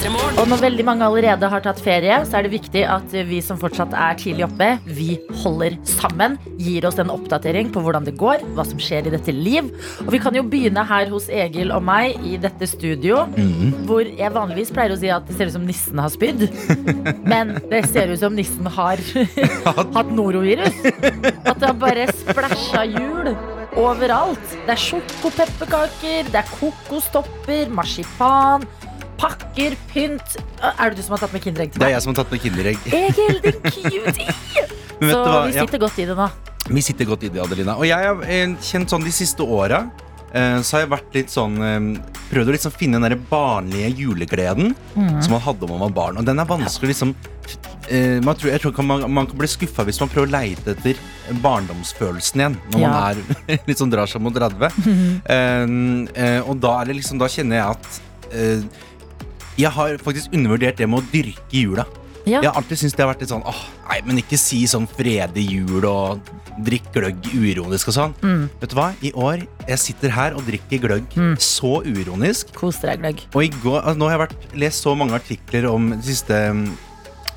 Og når veldig mange allerede har tatt ferie, så er det viktig at vi som fortsatt er tidlig oppe, vi holder sammen. Gir oss en oppdatering på hvordan det går, hva som skjer i dette liv. Og vi kan jo begynne her hos Egil og meg i dette studio, hvor jeg vanligvis pleier å si at det ser ut som nissen har spydd. Men det ser ut som nissen har hatt norovirus. At det har bare splæsja hjul. Overalt. Det er sjokopepperkaker, det er kokostopper, marsipan, pakker, pynt. Er det du som har tatt med Kinderegg til meg? Det er jeg som har tatt med Kinderegg. Egil, din cutie! Så vi sitter Ja, godt i det nå. vi sitter godt i det, Adelina. Og jeg har eh, kjent sånn de siste åra eh, så har jeg vært litt sånn eh, Prøvd å liksom finne den barnlige julegleden Mm. som man hadde da man var barn. Og den er vanskelig liksom eh, man tror, Jeg tror kan man, man kan bli skuffa hvis man prøver å leite etter barndomsfølelsen igjen. Når Ja. man er sånn drar seg mot 30. Eh, eh, og da, er det liksom, da kjenner jeg at eh, jeg har faktisk undervurdert det med å dyrke jula. Ja. Jeg har alltid syntes det har vært litt sånn Åh, nei, men ikke si sånn fredig jul og drikk gløgg uironisk og sånn. Mm. Vet du hva? I år jeg sitter her og drikker gløgg så uironisk. Kos deg, gløgg. Og i går, altså, nå har jeg vært, lest så mange artikler om det siste,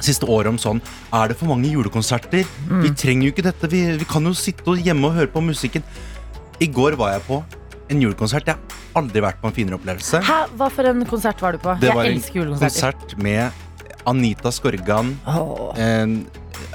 siste året om sånn Er det for mange julekonserter? Vi trenger jo ikke dette. Vi, vi kan jo sitte hjemme og høre på musikken. I går var jeg på en julekonsert. Jeg har aldri vært på en finere opplevelse. Hæ, hva for en konsert var du på? Det jeg var en elsker julekonserter. konsert med Anita Skorgan, Åh. eh,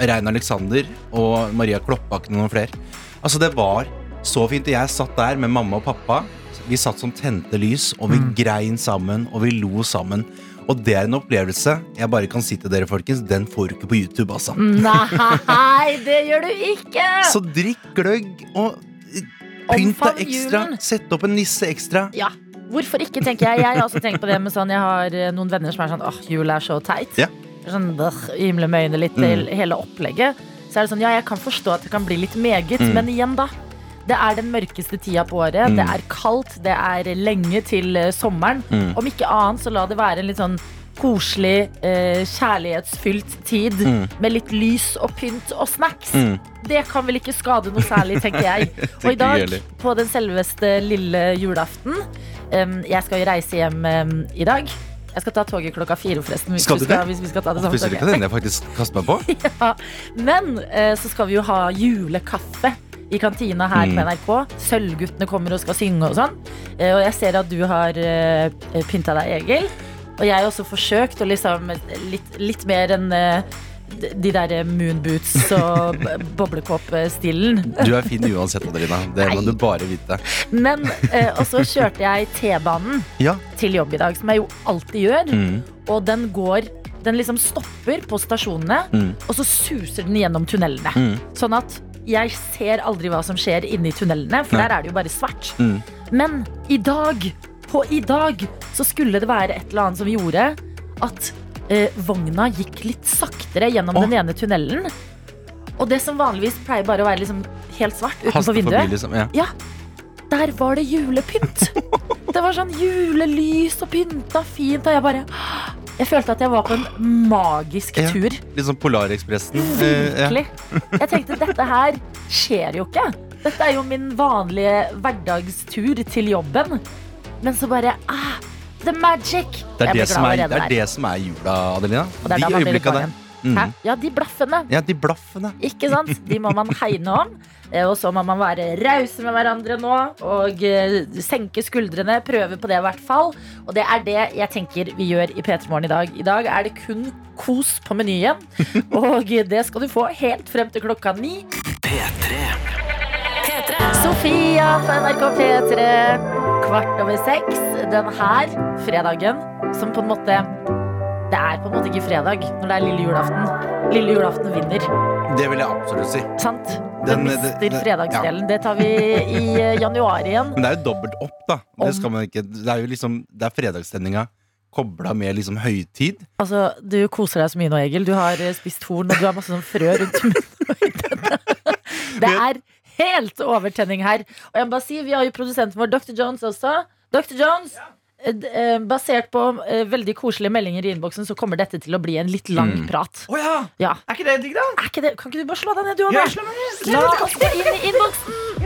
Rein Alexander og Maria Kloppbakken og noen flere. Altså, det var så fint. Jeg satt der med mamma og pappa. Vi satt som tente lys, og vi grein sammen, og vi lo sammen. Og det er en opplevelse jeg bare kan si til dere, folkens. Den får du ikke på YouTube, altså. Nei, det gjør du ikke! Så drikk gløgg og pynt deg ekstra. julen. Sett opp en nisse ekstra. Ja, Hvorfor ikke, tenker jeg. Jeg har også tenkt på det med sånn Jeg har eh, noen venner som er sånn åh, jul er så teit. Ja. Sånn, Himle med øynene litt til hele opplegget. Så er det sånn, ja, jeg kan forstå at det kan bli litt meget, men igjen, da. Det er den mørkeste tida på året. Det er kaldt, det er lenge til eh, sommeren. Om ikke annet, så la det være en litt sånn koselig, eh, kjærlighetsfylt tid med litt lys og pynt og snacks. Det kan vel ikke skade noe særlig, tenker jeg. Og i dag, på den selveste lille julaften um, Jeg skal jo reise hjem um, i dag. Jeg skal ta toget klokka fire, forresten. Hvis, Skal du du det? hvis vi skal ta det samme toget. kan jeg faktisk kaster meg på. Ja. Men eh, så skal vi jo ha julekaffe i kantina her Mm. på NRK. Sølvguttene kommer og skal synge og sånn. Eh, og jeg ser at du har eh, pynta deg, Egil. Og jeg har også forsøkt å liksom litt, litt mer enn eh, de- de der moonboots og b- boblekopp-stilen. Du er fin uansett, Adelina. Det må Nei. du bare vite. Men eh, Og så kjørte jeg T-banen Ja. til jobb i dag, som jeg jo alltid gjør. Mm. Og den går Den liksom stopper på stasjonene, Mm. og så suser den gjennom tunnelene. Mm. Sånn at jeg ser aldri hva som skjer inni tunnelene, for Nei. der er det jo bare svart. Mm. Men i dag, på i dag, så skulle det være et eller annet som gjorde at eh, vogna gikk litt saktere gjennom Åh. den ene tunnelen. Og det som vanligvis pleier bare å være liksom helt svart utenfor Haste forbi, vinduet, liksom. Ja. ja, der var det julepynt. Det var sånn julelys og pynta fint, og jeg bare Jeg følte at jeg var på en magisk Ja. tur. Litt sånn Polarekspressen. Eh, ja. Virkelig. Jeg tenkte dette her skjer jo ikke. Dette er jo min vanlige hverdagstur til jobben. Men så bare ah, The magic! Det er det, som er, det er det som er jula, Adelina. Og det er De øyeblikkene der. Mm. Ja, de blaffene. Ja, de blaffene. Ikke sant? De må man hegne om. Eh, Og så må man være rause med hverandre nå og eh, senke skuldrene. Prøve på det, i hvert fall. Og det er det jeg tenker vi gjør i P3 Morgen i dag. I dag er det kun kos på menyen. Og det skal du få helt frem til klokka ni. P3. P3. Sofia fra NRK P3. Kvart over seks den her fredagen, som på en måte Det er på en måte ikke fredag når det er lille julaften. Lille julaften vinner. Det vil jeg absolutt si. Sant? Den- Den mister det- det- fredagsdelen. Det tar vi i eh, januar igjen. Men det er jo dobbelt opp, da. Det, skal man ikke, det er jo liksom Det er fredagsstemninga kobla med liksom høytid. Altså, Du koser deg så mye nå, Egil. Du har eh, spist horn, og du har masse sånn frø rundt munnen. Det er helt overtenning her. Og jeg må bare si, Vi har jo produsenten vår Dr. Jones også. Dr. Jones, ja. eh, basert på eh, veldig koselige meldinger i innboksen, så kommer dette til å bli en litt lang Mm. prat. Å ja! Ja. Er ikke det digg, da? Er ikke det? Kan ikke du bare slå deg ned, du òg? Ja. La oss gå inn i innboksen.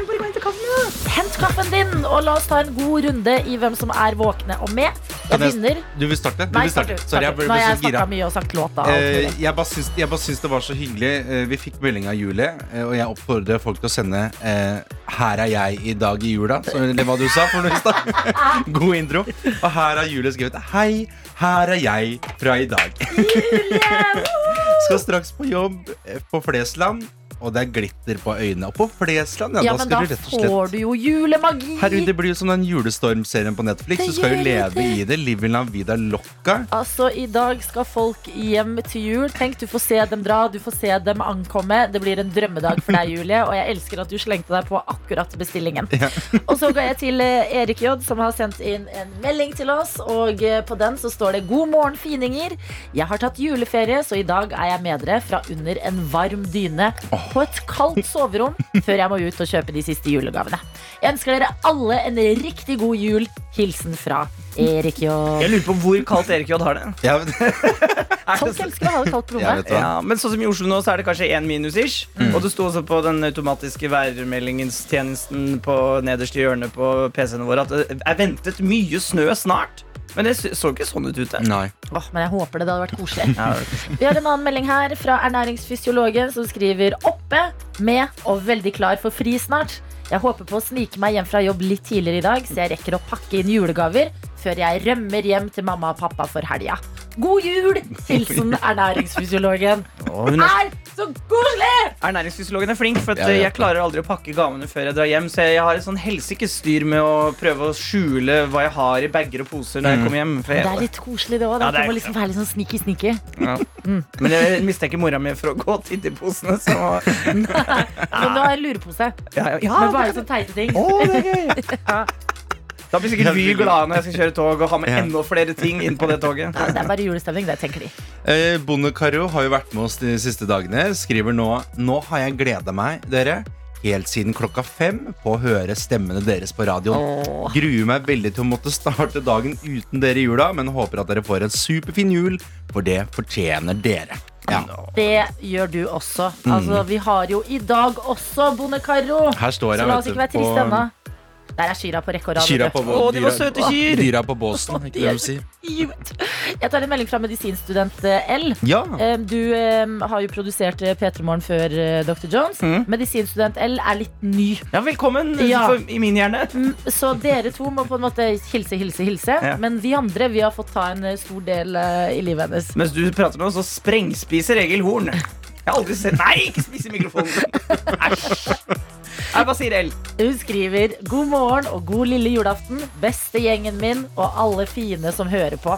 Kaffen. Hent kaffen din, og la oss ta en god runde i hvem som er våkne og med. Og jeg- begynner. Du vil starte? Du Nei, vil starte. Sorry, jeg ble, Nå har jeg snakka mye og sagt låta. mulig. jeg bare syns, jeg bare syns det var så hyggelig. Uh, vi fikk melding av Julie, uh, og jeg oppfordrer folk til å sende 'Her er jeg i dag i jula', så, eller hva du sa for noe. God intro. Og her har Julie skrevet 'Hei, her er jeg fra i dag'. Skal straks på jobb på Flesland, og det er glitter på øynene. Og på Flesland, ja, Ja, da men da får du jo julemagi. Herregud, det blir jo som den julestormserien på Netflix. Det Du skal jo leve det. i det. Live la vida locca. Altså, I dag skal folk hjem til jul. Tenk, Du får se dem dra, du får se dem ankomme. Det blir en drømmedag for deg, Julie. Og jeg elsker at du slengte deg på akkurat bestillingen. Og så går jeg til eh, Erik J, som har sendt inn en melding til oss. Og eh, på den så står det 'God morgen, fininger'. Jeg har tatt juleferie, så i dag er jeg med dere fra under en varm dyne på et kaldt soverom før jeg må ut og kjøpe de siste julegavene. Jeg ønsker dere alle en riktig god jul. Hilsen fra Erik J. Jeg lurer på hvor kaldt Erik J har det. Ja, men... Folk elsker å ha det kaldt på rommet. ja, men sånn som i Oslo nå, så er det kanskje én minus ish. Og det sto også på den automatiske værmeldingstjenesten på nederste hjørne på PC-ene våre at det er ventet mye snø snart. Men det så ikke sånn ut ute. Nei. Åh, men jeg håper det. Det hadde vært koselig. Vi har en annen melding her fra ernæringsfysiologen som skriver oppe, med og veldig klar for fri snart. Jeg håper på å snike meg hjem fra jobb litt tidligere i dag, så jeg rekker å pakke inn julegaver før jeg rømmer hjem til mamma og pappa for helga. God jul! Hilsen ernæringsfysiologen. Og hun er, Er så koselig! ernæringsfysiologen er flink, for at Ja, ja. jeg klarer aldri å pakke gavene før jeg drar hjem. Så jeg har et sånn helsikes styr med å prøve å skjule hva jeg har i bager og poser når jeg kommer hjem. For Det er jeg, litt koselig, det òg. Ja, Det det er- må liksom være litt sånn sneaky-sneaky. ja. Men jeg mistenker mora mi for å gå til i posene, så Men du har en lurepose ja, ja, ja, med bare sånne teite ting. Å, det er gøy. Da blir sikkert Vy glad når jeg skal kjøre tog og ha med Ja. enda flere ting inn på det toget. Ja, det er bare julestemning, det tenker de. Eh, Bonde-Caro har jo vært med oss de siste dagene. Skriver nå Nå har jeg gleda meg, dere, helt siden klokka fem på å høre stemmene deres på radioen. Åh. Gruer meg veldig til å måtte starte dagen uten dere i jula, men håper at dere får en superfin jul, for det fortjener dere. Ja. Det gjør du også. Altså, vi har jo i dag også Bonde-Caro. Her står jeg Så la oss vet ikke være triste på ennå. Der er Kyra på rekke og rad. Kyra på. Å, de var dyra- søte kyr. Dyra på båsen, ikke det de sier? Jeg tar en melding fra medisinstudent eh, L. Ja. Eh, Du eh, har jo produsert eh, P3 Morgen før eh, Dr. Jones. Mhm. Medisinstudent L er litt ny. Ja, velkommen Ja. for, i min hjerne. Mm, Så dere to må på en måte hilse, hilse, hilse. Ja. Men vi andre vi har fått ta en eh, stor del eh, i livet hennes. Mens du prater med oss, så sprengspiser Egil Horn. Jeg har aldri sett Nei, ikke spise mikrofonen! Æsj. Hva sier L? Hun skriver God morgen og god lille julaften Beste gjengen min og alle fine som hører på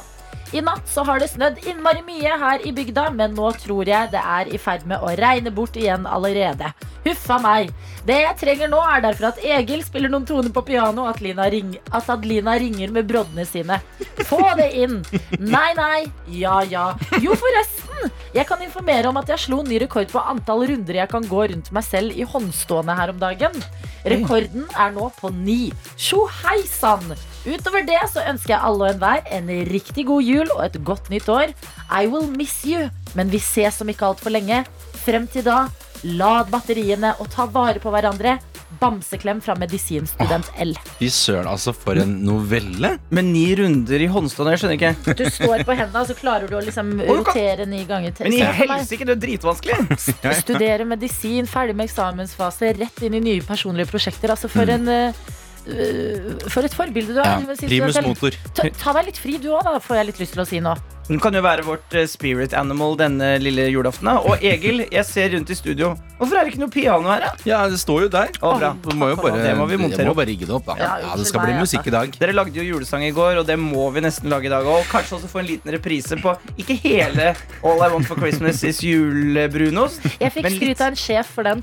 I natt så har det snødd innmari mye her i bygda Men nå tror jeg det er i ferd med å regne bort igjen allerede. Huffa meg. Det jeg trenger nå er derfor at Egil spiller noen toner på piano At, Lina ring, at Adelina ringer med broddene sine. Få det inn. Nei, nei, ja, ja. Jo forresten. Jeg kan informere om at jeg slo ny rekord på antall runder jeg kan gå rundt meg selv i håndstående her om dagen. Rekorden er nå på ni. Tjo hei sann! Utover det så ønsker jeg alle og enhver en riktig god jul og et godt nytt år. I will miss you, men vi ses om ikke altfor lenge. Frem til da, lad batteriene og ta vare på hverandre. Bamseklem fra medisinstudent L. Fy søren, altså, for en novelle. Med ni runder i håndstående, jeg skjønner ikke. Du står på hendene, og så klarer du å liksom rotere ni ganger. til. Men i helsike, det er dritvanskelig! Studere medisin, ferdig med eksamensfase, rett inn i nye personlige prosjekter. Altså for en eh, For et forbilde du er. Ja. Primus motor. Ta, ta deg litt fri du òg, da, får jeg litt lyst til å si nå. Hun kan jo være vårt eh, spirit animal denne lille julaften. Og Egil, jeg ser rundt i studio. Hvorfor er det ikke noe piano her, da? Ja, det står jo der. Å, bra. Du må jo bare, Det må vi montere må bare rigge det opp, da. Ja, det skal bli musikk i dag. Dere lagde jo julesang i går, og det må vi nesten lage i dag òg. Kanskje også få en liten reprise på ikke hele All I Want for Christmas Is Julebrunost. Jeg fikk skryt av en sjef for den.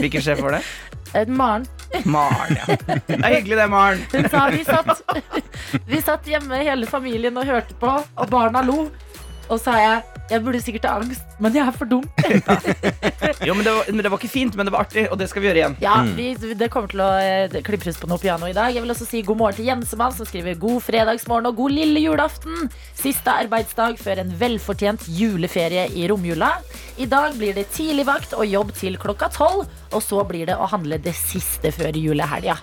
Hvilken sjef var det? Maren. Maren, ja. Det er hyggelig, det, Maren. Hun sa vi satt, vi satt hjemme hele familien og hørte på, og barna lo. Og sa jeg Jeg burde sikkert ha angst, men jeg er for dum. Jo, men det, var, men det var ikke fint, men det var artig, og det skal vi gjøre igjen. Ja, vi, Det kommer til å eh, klippes på noe piano i dag. Jeg vil også si god morgen til Jensemann, som skriver god fredagsmorgen og god lille julaften. Siste arbeidsdag før en velfortjent juleferie i romjula. I dag blir det tidlig vakt og jobb til klokka tolv. Og så blir det å handle det siste før julehelga.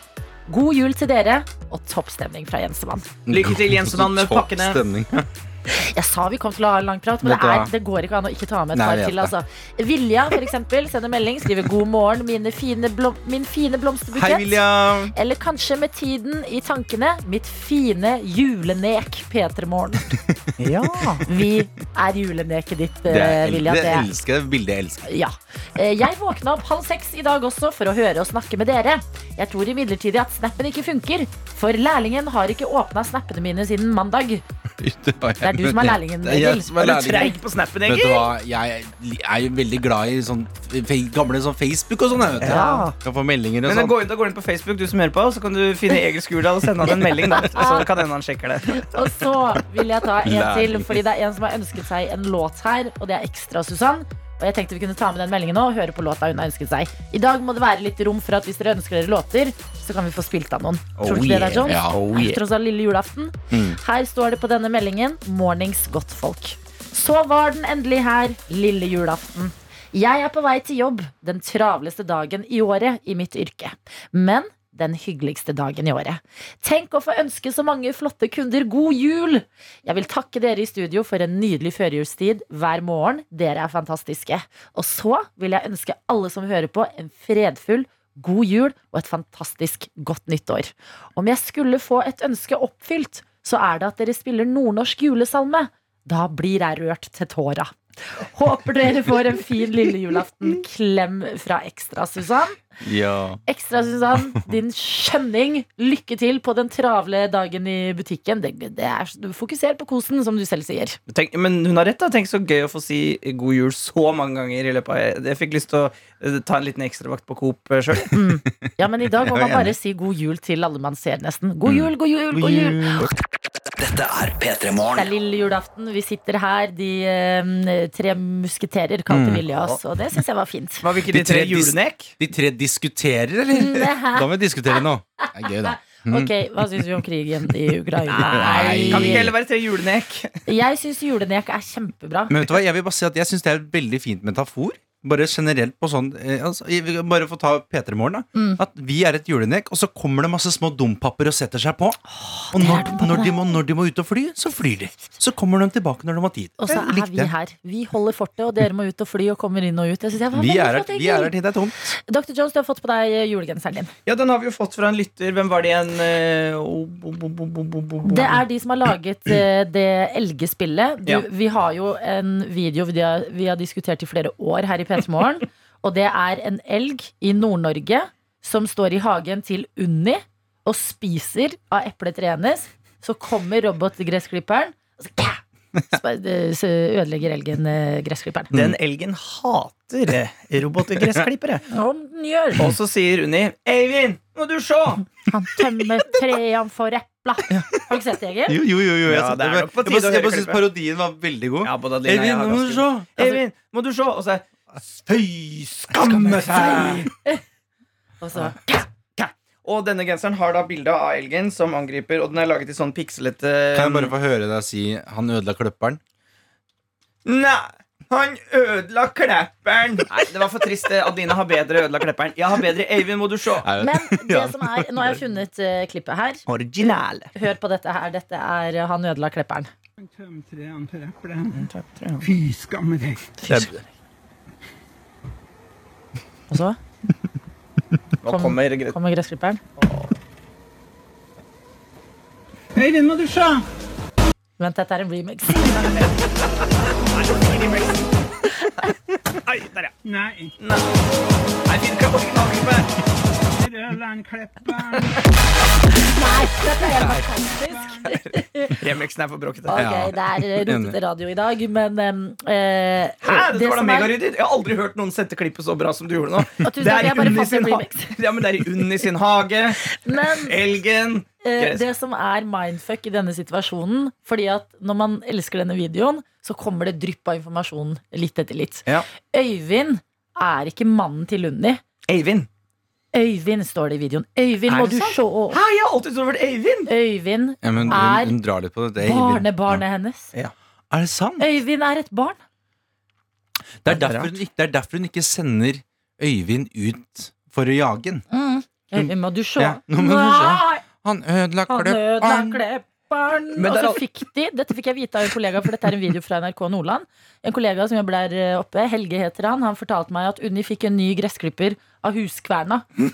God jul til dere, og topp stemning fra Jensemann. Lykke til, Jensemann, med pakkene. Jeg sa vi kom til å ha en lang prat, men det, er, det går ikke an å ikke ta med et par til. Altså. Vilja for eksempel, sender melding, skriver 'God morgen, mine fine blom min fine Hei. Vilja. Eller kanskje med tiden i tankene mitt fine julenek P3 Morgen. Ja. Vi er juleneket ditt, Det, er, Vilja. det Det, elsker jeg. Bildet jeg elsker. ja. Eh, Jeg våkna opp halv seks i dag også for å høre og snakke med dere. Jeg tror imidlertid at snappen ikke funker, for lærlingen har ikke åpna snappene mine siden mandag. Det er du som er lærlingen, Det er jeg som er Er du lærlingen. treig på snappen, Vet du Egil? hva, jeg er jo veldig glad i sånn fe- gamle sånn Facebook og sånn. jeg, Vet du. Ja. Kan få meldinger og Men da sånn. går, da går du inn på Facebook, du som hører på, så kan du finne Egil Skurdal og sende han en melding. da Så kan hende han sjekker det. Og så vil jeg ta en til, Lærling. fordi det er en som har ønsket seg en låt her, og det er Ekstra Susann. Og jeg tenkte vi kunne ta med den meldingen nå og høre på låta hun har ønsket seg. I dag må det være litt rom for at hvis dere ønsker dere låter, så kan vi få spilt av noen. Tror du ikke det, da, John? Ja. Oh, yeah. tross alt lille julaften. Mm. Her står det på denne meldingen 'Mornings godt folk'. Så var den endelig her, lille julaften. Jeg er på vei til jobb den travleste dagen i året i mitt yrke. Men den hyggeligste dagen i året. Tenk å få ønske så mange flotte kunder god jul! Jeg vil takke dere i studio for en nydelig førjulstid hver morgen. Dere er fantastiske. Og så vil jeg ønske alle som hører på, en fredfull god jul og et fantastisk godt nyttår. Om jeg skulle få et ønske oppfylt, så er det at dere spiller nordnorsk julesalme. Da blir jeg rørt til tåra. Håper dere får en fin lille julaften. Klem fra Ekstra, Susann. Ja. Ekstra, Susann, din skjønning. Lykke til på den travle dagen i butikken. Det, det er, fokuser på kosen, som du selv sier. Tenk, men hun har rett. da Tenk så gøy å få si god jul så mange ganger. i løpet av Jeg fikk lyst til å eh, ta en liten ekstravakt på Coop sjøl. Ja, men i dag må man bare si god jul til alle man ser, nesten. God jul, god jul, god jul. Dette er P3 Det er lille julaften. Vi sitter her, de eh, tre musketerer, kalte Mm. Vilja oss, og det syns jeg var fint. Var vi ikke De de tre tre julenek? De tre diskuterer, eller? Nei. Da må vi diskutere nå. Det er gøy, da. Mm. Ok, Hva syns vi om krigen i Ukraina? Nei. Kan vi ikke heller være tre julenek? Jeg syns julenek er kjempebra. Men vet du hva, jeg vil bare si at jeg syns det er et veldig fint metafor. Bare generelt på sånn eh, altså, Bare få ta P3 Morgen, da. Mm. At vi er et julenek, og så kommer det masse små dompapper og setter seg på. Og er når, når, de må, når de må ut og fly, så flyr de. Så kommer de tilbake når de har tid. Og så er vi her. Vi holder fortet, og dere må ut og fly og kommer inn og ut. Jeg synes jeg var Vi er, her, flott, vi er her til det er tomt. Dr. Jones, du har fått på deg julegenseren din. Ja, den har vi jo fått fra en lytter. Hvem var det igjen? Eh. Det er de som har laget eh, det elgespillet. Du, Ja. Vi har jo en video vi har, vi har diskutert i flere år her i P3 Morgen. og det er en elg i Nord-Norge som står i hagen til Unni og spiser av epletreet hennes. Så kommer robotgressklipperen, og så, kæ! Eh, så ødelegger elgen eh, gressklipperen. Den elgen hater eh, robotgressklippere. Og så sier Unni Eivind, må du se! Han tømmer trærne for epla. Har du ikke sett det, Egil? Jo, jo, jo. Jeg, Ja, det er nok på tide jeg, jeg bare syns parodien var veldig god. Ja, jeg Eivind, må du se. Eivind, må du se! Og så Fy, skamme seg! Og så Og denne genseren har da bilde av elgen som angriper, og den er laget i sånn pikselete Kan jeg bare få høre deg si 'han ødela kløpperen'? Nei, han ødela klepperen! Nei, det var for trist. Adelina har bedre ødela klepperen. Jeg har bedre Eivind, må du se. Men det som er Nå har jeg funnet uh, klippet her. Original. Hør på dette her. Dette er uh, Han ødela klepperen. Tøm trærne for. Fy skamme deg. Og så Nå kommer kommer gressklipperen. Øyvind, må dusje! Vent, dette er en remix. Nei, der, ja. Nei, Nei, vi Nei, dette er helt fantastisk. Remixen er for bråkete. Ok, det er rotete radio i dag, men um, eh, Hæ, dette var da som er- megaryddig. Jeg har aldri hørt noen sette klippet så bra som du gjorde nå. Å, tusen Det takk, er i jeg bare Unni fant sin en ha- remix. Ja, men det er i Unni sin hage. Men Elgen. Eh, det som er mindfuck i denne situasjonen Fordi at når man elsker denne videoen Så kommer det drypp av informasjon litt etter litt Ja. Øyvind er ikke mannen til Unni. Eivind. Øyvind står det i videoen Øyvind må du se Hæ, jeg har alltid trodd det var Øyvind! Øyvind Ja, men hun, Er hun drar litt på det. det. er barnebarnet barnebarnet hennes Ja. Er det sant? Øyvind er et barn Det er, Det er derfor hun, det er derfor hun ikke sender Øyvind ut for å jage den. Øyvind må du se Ja, nå må du se. Han ødela han ødela klepperen. Men Og så fikk de, dette fikk jeg vite av en kollega For dette er en video fra NRK Nordland. En kollega som jobber der eh, oppe, Helge heter han. Han fortalte meg at Unni fikk en ny gressklipper Av huskverna.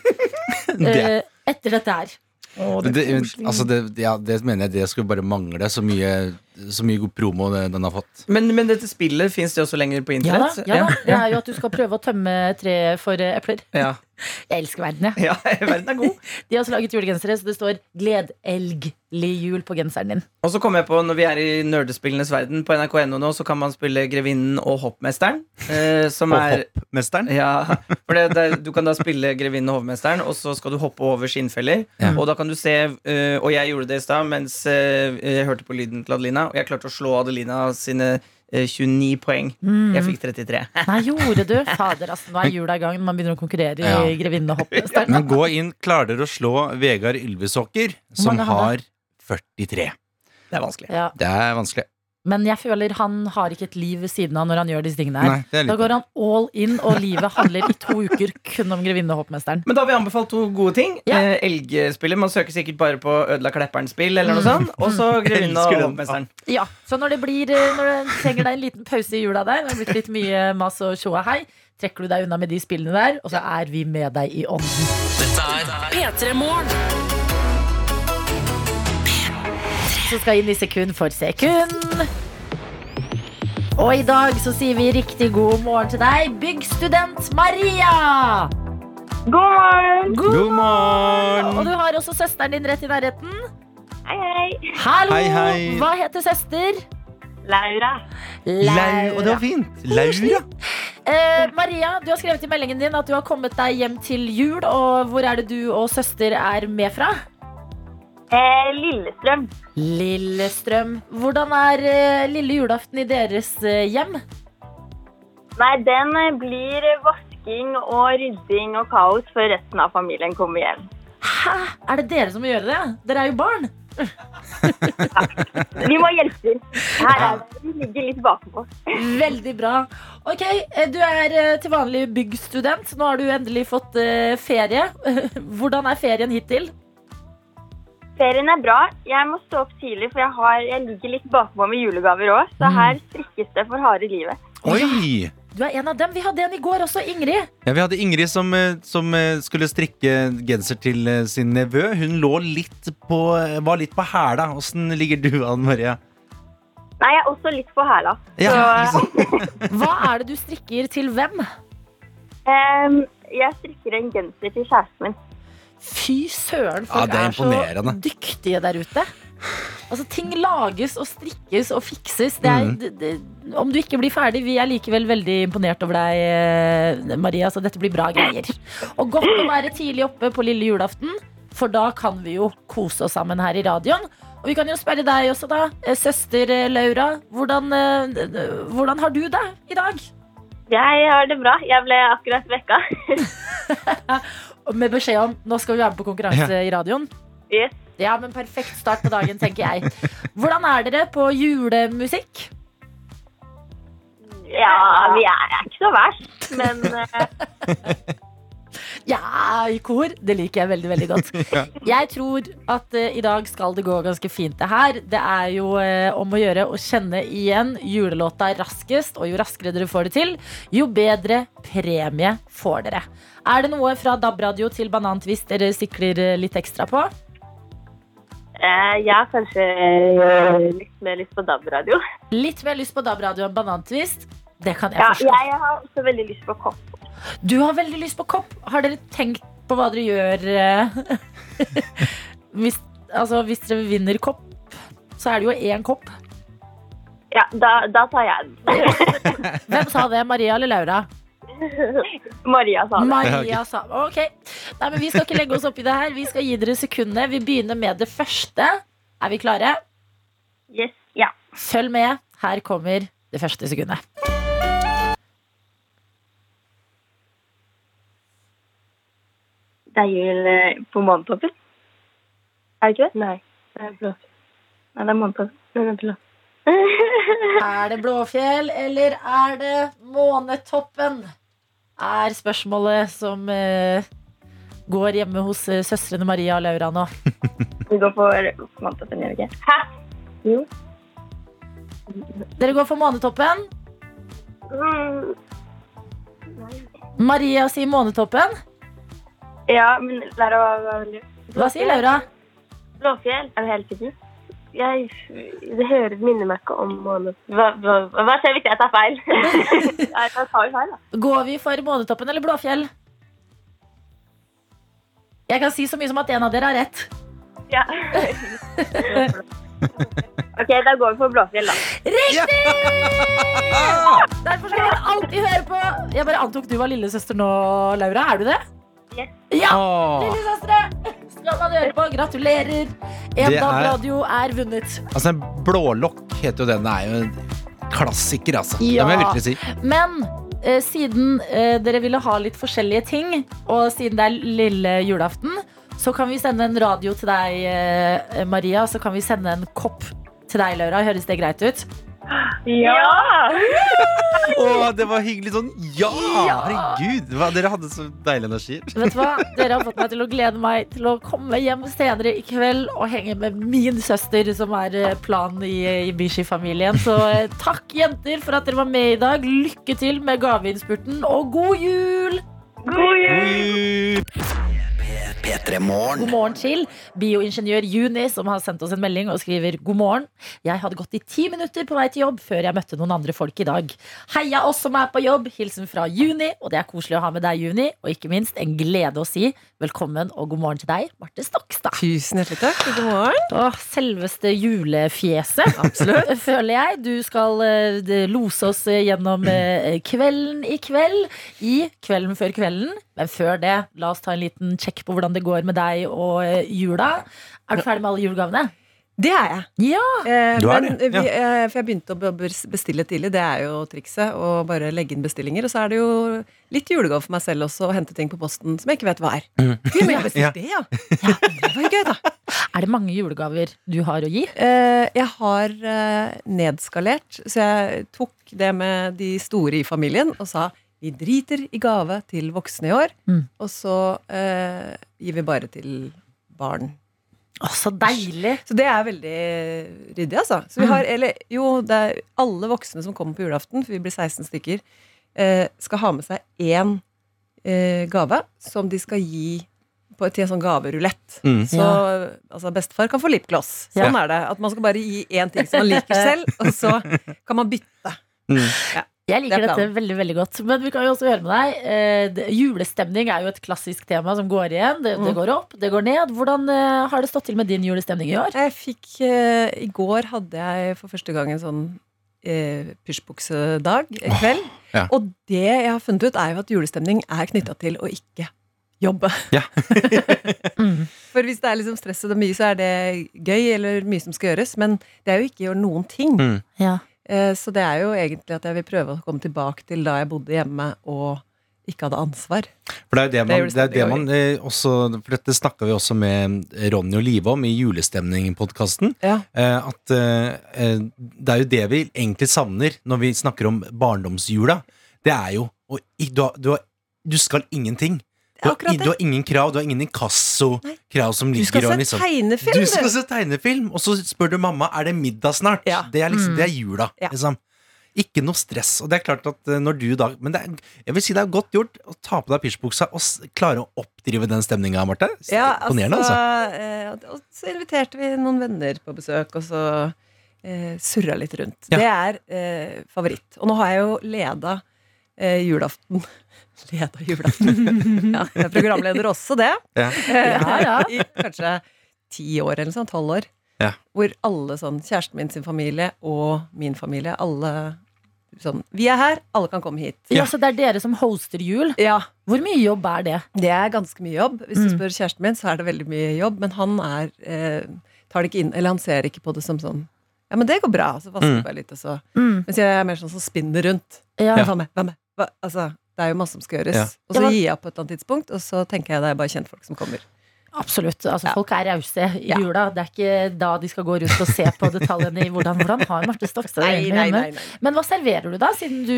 Det, eh, Etter dette her. Det, altså det, ja, det mener jeg det skulle bare mangle. Så mye, så mye god promo det, den har fått. Men, men dette spillet fins det også lenger på ja da, ja, ja. Det er jo at du skal prøve å tømme treet for eh, epler. Ja. Jeg elsker verden, jeg ja, verden er god. De har også laget julegensere, så det står Gled elglig jul på genseren din Og så kom jeg på, når vi er i nerdespillenes verden, på NRK.no nå, så kan man spille Grevinnen og Hoppmesteren. Eh, som Og er hoppmesteren. Ja, for det, det, Du kan da spille Grevinnen og hovmesteren, og så skal du hoppe over skinnfeller. Ja. Og da kan du se uh, Og jeg gjorde det i stad mens uh, jeg hørte på lyden til Adelina, og jeg klarte å slå Adelina sine 29 poeng. Jeg fikk 33. Nei, gjorde du? Fader, altså, nå er jula i gang Man begynner å konkurrere Ja. i og Men gå inn. Klarer dere å slå Vegard Ylvesåker, som har har 43? Det er vanskelig. ja. Det er vanskelig. Men jeg føler han har ikke et liv ved siden av når han gjør disse tingene her Nei, er Da går han all in, og livet handler i to uker kun om Grevinne og hoppmesteren Men da har vi anbefalt to gode ting. Ja. Eh, Elgspillet. Man søker sikkert bare på Ødela Klepperen-spill eller noe sånt. Og så Grevinne og hoppmesteren. Ja, så når det blir eh, Når du trenger deg en liten pause i jula der når Det har blitt litt mye mas og tjoa hei Trekker du deg unna med de spillene der Og så er vi med deg i ånden Dette er P3 Morgen. Så skal inn i sekund for sekund Og i dag så sier vi riktig god morgen til deg Byggstudent Maria God morgen! God, God morgen! Og du har også søsteren din rett i nærheten Hei, hei. Hallo, Hei, hei. hva heter søster? Laura. Lau, og det var fint. Laura. Eh, Maria, du har skrevet i meldingen din at du har kommet deg hjem til jul. Og hvor er det du og søster er med fra? Eh, Lillestrøm. Lillestrøm. Hvordan er eh, lille julaften i deres eh, hjem? Nei, den blir vasking og rydding og kaos før resten av familien kommer hjem. Hæ? Er det dere som må gjøre det? Dere er jo barn. Vi må hjelpe til. Her er det. Vi ligger litt bakpå. Veldig bra. Ok, Du er til vanlig byggstudent. Nå har du endelig fått ferie. Hvordan er ferien hittil? Ferien er bra. Jeg må stå opp tidlig, for jeg, har, jeg ligger litt bakpå med julegaver òg. Så her strikkes det for harde livet. Oi! Du er en av dem. Vi hadde en i går også, Ingrid. Ja, vi hadde Ingrid som, eh, som eh, skulle strikke genser til eh, sin nevø. Hun lå litt på, var litt på hæla. Åssen ligger du an, Maria? Nei, jeg er også litt på hæla. Ja, liksom. Hva er det du strikker til hvem? Um, jeg strikker en genser til kjæresten min. Fy søren, folk ja, er er, så dyktige der ute. Altså, Ting lages og strikkes og fikses. Det er, mm. det, det, om du ikke blir ferdig, vi er likevel veldig imponert over deg, eh, Maria. Så dette blir bra greier. Og godt å være tidlig oppe på lille julaften, for da kan vi jo kose oss sammen her i radioen. Og vi kan jo spørre deg også, da, eh, søster eh, Laura. Hvordan, hvordan har du det i dag? Jeg har det bra. Jeg ble akkurat vekka. Med beskjed om nå skal vi være med på konkurranse i radioen. Yes. Ja, men Perfekt start på dagen, tenker jeg. Hvordan er dere på julemusikk? Ja, vi er, er ikke så verst, men eh, Ja, i kor. Det liker jeg veldig veldig godt. Jeg tror at uh, i dag skal det gå ganske fint, det her. Det er jo uh, om å gjøre å kjenne igjen julelåta raskest. Og jo raskere dere får det til, jo bedre premie får dere. Er det noe fra DAB-radio til Banantvist dere sikler eh, litt ekstra på? Uh, jeg har kanskje litt mer lyst på DAB-radio. Litt mer lyst på DAB-radio enn Banantvist? Det kan jeg Ja, forstå. jeg har også veldig lyst på kopp. Du har veldig lyst på kopp. Har dere tenkt på hva dere gjør eh, hvis, altså, hvis dere vinner kopp, så er det jo én kopp. Ja, da, da tar jeg den. Hvem sa det? Maria eller Laura? Maria sa det. Maria sa Ok. Nei, men vi skal ikke legge oss opp i det her. Vi skal gi dere sekundene. Vi begynner med det første. Er vi klare? Yes, ja. Følg med. Her kommer det første sekundet. Det er jul eh, på månetoppen. Er det ikke det? Nei, det er blåfjell. Nei, det er månetoppen. Er blå. Er det Blåfjell, eller er det Månetoppen? Er spørsmålet som eh, går hjemme hos eh, søstrene Maria og Laura nå. Vi går for månetoppen, gjør vi ikke? Hæ? Jo. Dere går for Månetoppen. Mm, Maria sier Månetoppen. Ja, men Laura var veldig? Hva sier Laura? Blåfjell. Er det helt tiden. Jeg, det hører minner meg ikke om måned. Hva, hva, hva skjer hvis jeg tar feil? jeg tar feil, da. Går vi for Månetoppen eller Blåfjell? Jeg kan si så mye som at en av dere har rett. Ja. ok, da går vi for Blåfjell, da. Riktig! Derfor skal dere alltid høre på Jeg bare antok du var lillesøster nå, Laura. Er du det? Yes. Ja! Lillesøstre! Skal man høre på. Gratulerer. En Det dag er- radio er vunnet. Altså, en blålokk heter jo den. Det er jo en klassiker, altså. Ja. Det må jeg virkelig si. Men eh, siden eh, dere ville ha litt forskjellige ting, og siden det er lille julaften, så kan vi sende en radio til deg, eh, Maria, så kan vi sende en kopp til deg, Laura. Høres det greit ut? Ja! Å, det var hyggelig sånn. Ja! Herregud. Hva, dere hadde så deilig energi. Vet du hva? Dere har fått meg til å glede meg til å komme hjem senere i kveld og henge med min søster, som er eh, planen i, i Bishi-familien. Så eh, takk, jenter, for at dere var med i dag. Lykke til med gaveinnspurten, og god jul! god jul! God jul! P3 Morgen. God morgen til bioingeniør Juni, som har sendt oss en melding og skriver God morgen. Jeg hadde gått i ti minutter på vei til jobb før jeg møtte noen andre folk i dag. Heia oss som er på jobb. Hilsen fra Juni. Og det er koselig å ha med deg, Juni. Og ikke minst en glede å si velkommen og god morgen til deg, Marte Stokstad. Tusen hjertelig takk. God morgen. Åh, selveste julefjeset, Absolutt. føler jeg. Du skal eh, lose oss eh, gjennom eh, kvelden i kveld, i Kvelden før kvelden. Men før det, la oss ta en liten sjekk på hvordan det går med deg og jula. Er du ferdig med alle julegavene? Det er jeg. Ja! Eh, Du er men det, ja. vi, eh, for jeg begynte å bestille tidlig. Det er jo trikset. Å bare legge inn bestillinger. Og så er det jo litt julegave for meg selv også å hente ting på posten som jeg ikke vet hva er. Gud, men jeg bestilt det, ja. ja. Det var jo gøy, da. Er det mange julegaver du har å gi? Eh, jeg har eh, nedskalert, så jeg tok det med de store i familien og sa vi driter i gave til voksne i år, Mm. og så eh, gir vi bare til barn. Å, så deilig! Så det er veldig ryddig, altså. Så vi har, eller, jo, det er alle voksne som kommer på julaften, for vi blir 16 stykker, eh, skal ha med seg én eh, gave som de skal gi på, til en sånn gaverulett. Mm. Så altså, bestefar kan få lipgloss. Sånn er det. At man skal bare gi én ting som man liker selv, og så kan man bytte. Mm. Jeg liker Det dette veldig veldig godt. Men vi kan jo også høre med deg. Eh, det- julestemning er jo et klassisk tema som går igjen. Det, det Mm. går opp, det går ned. Hvordan eh, har det stått til med din julestemning i år? Jeg fikk eh, I går hadde jeg for første gang en sånn eh, pysjbuksedag i kveld. ja. Og det jeg har funnet ut, er jo at julestemning er knytta til å ikke jobbe. Ja. Mm. For hvis det er liksom stress og det er mye, så er det gøy, eller mye som skal gjøres. Men det er jo ikke å gjøre noen ting. Mm. Ja. Eh, Så det er jo egentlig at jeg vil prøve å komme tilbake til da jeg bodde hjemme og ikke hadde ansvar. For det er det man, det er det man eh, også For dette snakka vi også med Ronny og Live om i Julestemning-podkasten. Ja. Eh, at eh, eh, det er jo det vi egentlig savner når vi snakker om barndomsjula. Det er jo og du, har, du, har, du skal ingenting. Du har, du har ingen krav. Du har ingen inkasso-krav som Du ligger skal og se liksom tegnefilm, Du skal se tegnefilm, og så spør du mamma Er det middag snart. Ja. Det er liksom Mm. Det er jula. Ja. Liksom. Ikke noe stress. Og det er klart at eh, når du da Men er, jeg vil si det er godt gjort å ta på deg pysjbuksa og klare å oppdrive den stemninga, Marte. Ja, Imponerende, altså. eh, og så inviterte vi noen venner på besøk, og så eh, surra litt rundt. Ja. Det er eh, favoritt. Og nå har jeg jo leda eh, julaften leda julaften. Ja, jeg er programleder også, det. Ja. Ja, ja. I kanskje ti år eller sånn, tolv år. Ja. Hvor alle sånn, kjæresten min sin familie og min familie, alle sånn Vi er her, alle kan komme hit. Ja, så det er dere som hoster jul. Ja, Hvor mye jobb er det? det er ganske mye jobb. Hvis du Mm. spør kjæresten min, så er det veldig mye jobb. Men han er eh, tar det ikke inn, eller han ser ikke på det som sånn Ja, men det går bra. Så vasker Mm. jeg bare litt, og så Mm. Mens jeg er mer sånn som spinner rundt. Ja. Hva med? Hva med? Hva? Altså, det er jo masse som skal gjøres. Ja. Og så gir jeg opp på et eller annet tidspunkt, og så tenker jeg det er bare kjentfolk som kommer. Absolutt. Altså, Ja. Folk er rause i Ja. jula. Det er ikke da de skal gå rundt og se på detaljene i hvordan, hvordan har Marte Stokstad det egentlig hjemme. Men hva serverer du da, siden du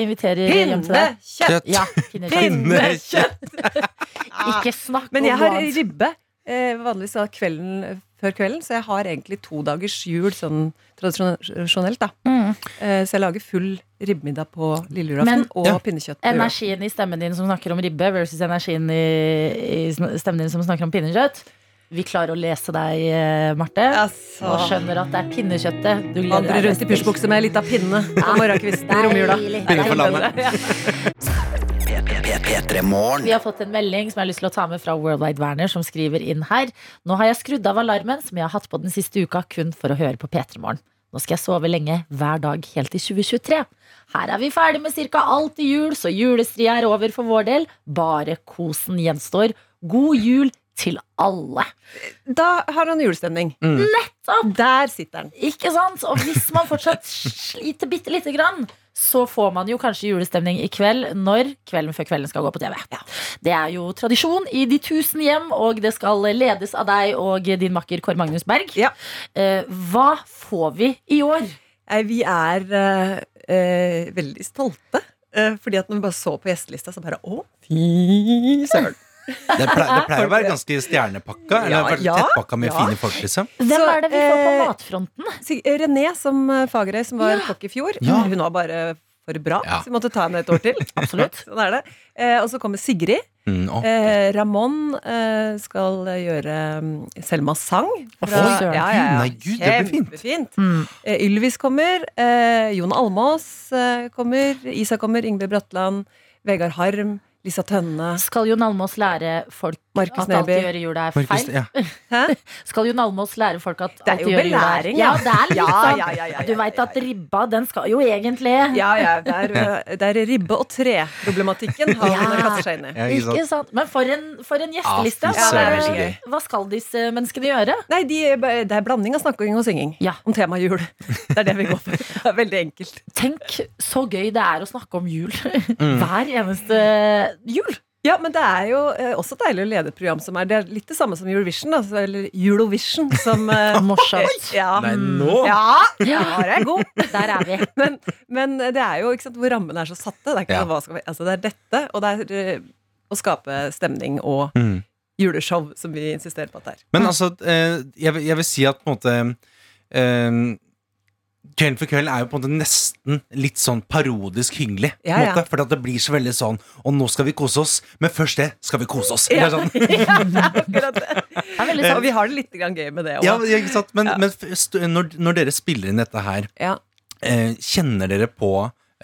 inviterer Pinne hjem til deg? Pinnekjøtt! Ja, pinnekjøtt. Ikke snakk om noe annet. Men jeg har ribbe. Eh, vanligvis da kvelden før kvelden, så jeg har egentlig to dagers jul sånn tradisjonelt, da. Mm. Eh, så jeg lager full ribbemiddag på lille julaften og Ja. pinnekjøtt. på. Energien i stemmen din som snakker om ribbe, versus energien i, i stemmen din som snakker om pinnekjøtt. Vi klarer å lese deg, eh, Marte. Altså, Og skjønner at det er pinnekjøttet du gleder Vandrer deg rundt i pysjbukse med ei lita pinne på morgenkvisten i romjula. Pinne for landet. P3 Morgen. Vi har fått en melding som jeg har lyst til å ta med fra Worldwide Werner, som skriver inn her. Nå har jeg skrudd av alarmen som jeg har hatt på den siste uka, kun for å høre på P3 Morgen. Nå skal jeg sove lenge hver dag helt til 2023. Her er vi ferdig med ca. alt i jul, så julestria er over for vår del. Bare kosen gjenstår. God jul til alle. Da har han julestemning. Nettopp! Der sitter han. Ikke sant? Og hvis man fortsatt sliter bitte lite grann, så får man jo kanskje julestemning i kveld når Kvelden før kvelden skal gå på TV. Det er jo tradisjon i de tusen hjem, og det skal ledes av deg og din makker Kåre Magnus Berg. Ja. Eh, hva får vi i år? Vi er eh, eh, veldig stolte. eh, fordi at når vi bare så på gjestelista, så bare Å, fy søren. Det pleier, det pleier å være ganske stjernepakka. Eller Ja, tettpakka med ja. fine folk, liksom. Hvem er det vi får på eh, matfronten? René som eh, Fagerøy, som var Ja. kokk i fjor, Ja. hun var bare for bra, Ja. så vi måtte ta henne et år til. Absolutt. sånn er det. Eh, og så kommer Sigrid. Mm, å. Eh, Ramón eh, skal gjøre mm, Selmas sang. Å, ja, ja, Nei, Gud, det blir fint. Kjempefint. Mm. Eh, Ylvis kommer. Eh, Jon Almås eh, kommer. Isa kommer. Ingebjørg Bratland. Vegard Harm. Lisa Tønne. Skal Jon Almås lære folk Markus at alt de gjør i jula er Markus, feil? ja. Hæ? Skal Jon Almås lære folk at er alt de gjør i jula er jo belæring, Ja, ja. det er litt Ja, sånn. ja, ja, ja, Du veit at ribba, den skal jo egentlig Ja, ja. Det er, eh, det er ribbe- og treproblematikken han Ja. kaster seg inn i. Ja, ikke sant? Sant? Men for en, for en gjesteliste. Ja, Hva, er det- hva skal disse menneskene gjøre? Nei, de, det er blanding av snakking og synging Ja. om tema jul. Det er det vi går for. Det er veldig enkelt. Tenk så gøy det er å snakke om jul Mm. hver eneste jul. Ja, men det er jo eh, også deilig å lede et program som er Det er litt det samme som Eurovision, da, så- eller Eurovision, som eh, Morsomt. ja. Nei, nå? Ja, Der det er god. Der er vi. Men, men det er jo ikke sant, hvor rammene er så satte. Det er, ikke Ja. sånn, hva skal vi, altså, det er dette, og det er eh, å skape stemning og Mm. juleshow, som vi insisterer på at det er. Men altså, eh, jeg, vil- jeg vil si at på en måte eh, Kvelden for kvelden er jo på en måte nesten litt sånn parodisk hyggelig. Ja, ja. måte, For at det blir så veldig sånn Og nå skal vi kose oss, men først det skal vi kose oss. Ja. Sånn. ja, akkurat det. Det veldig Og vi har det litt grann gøy med det òg. Ja, ikke sant? Men, men når, når dere spiller inn dette her, Ja. eh, kjenner dere på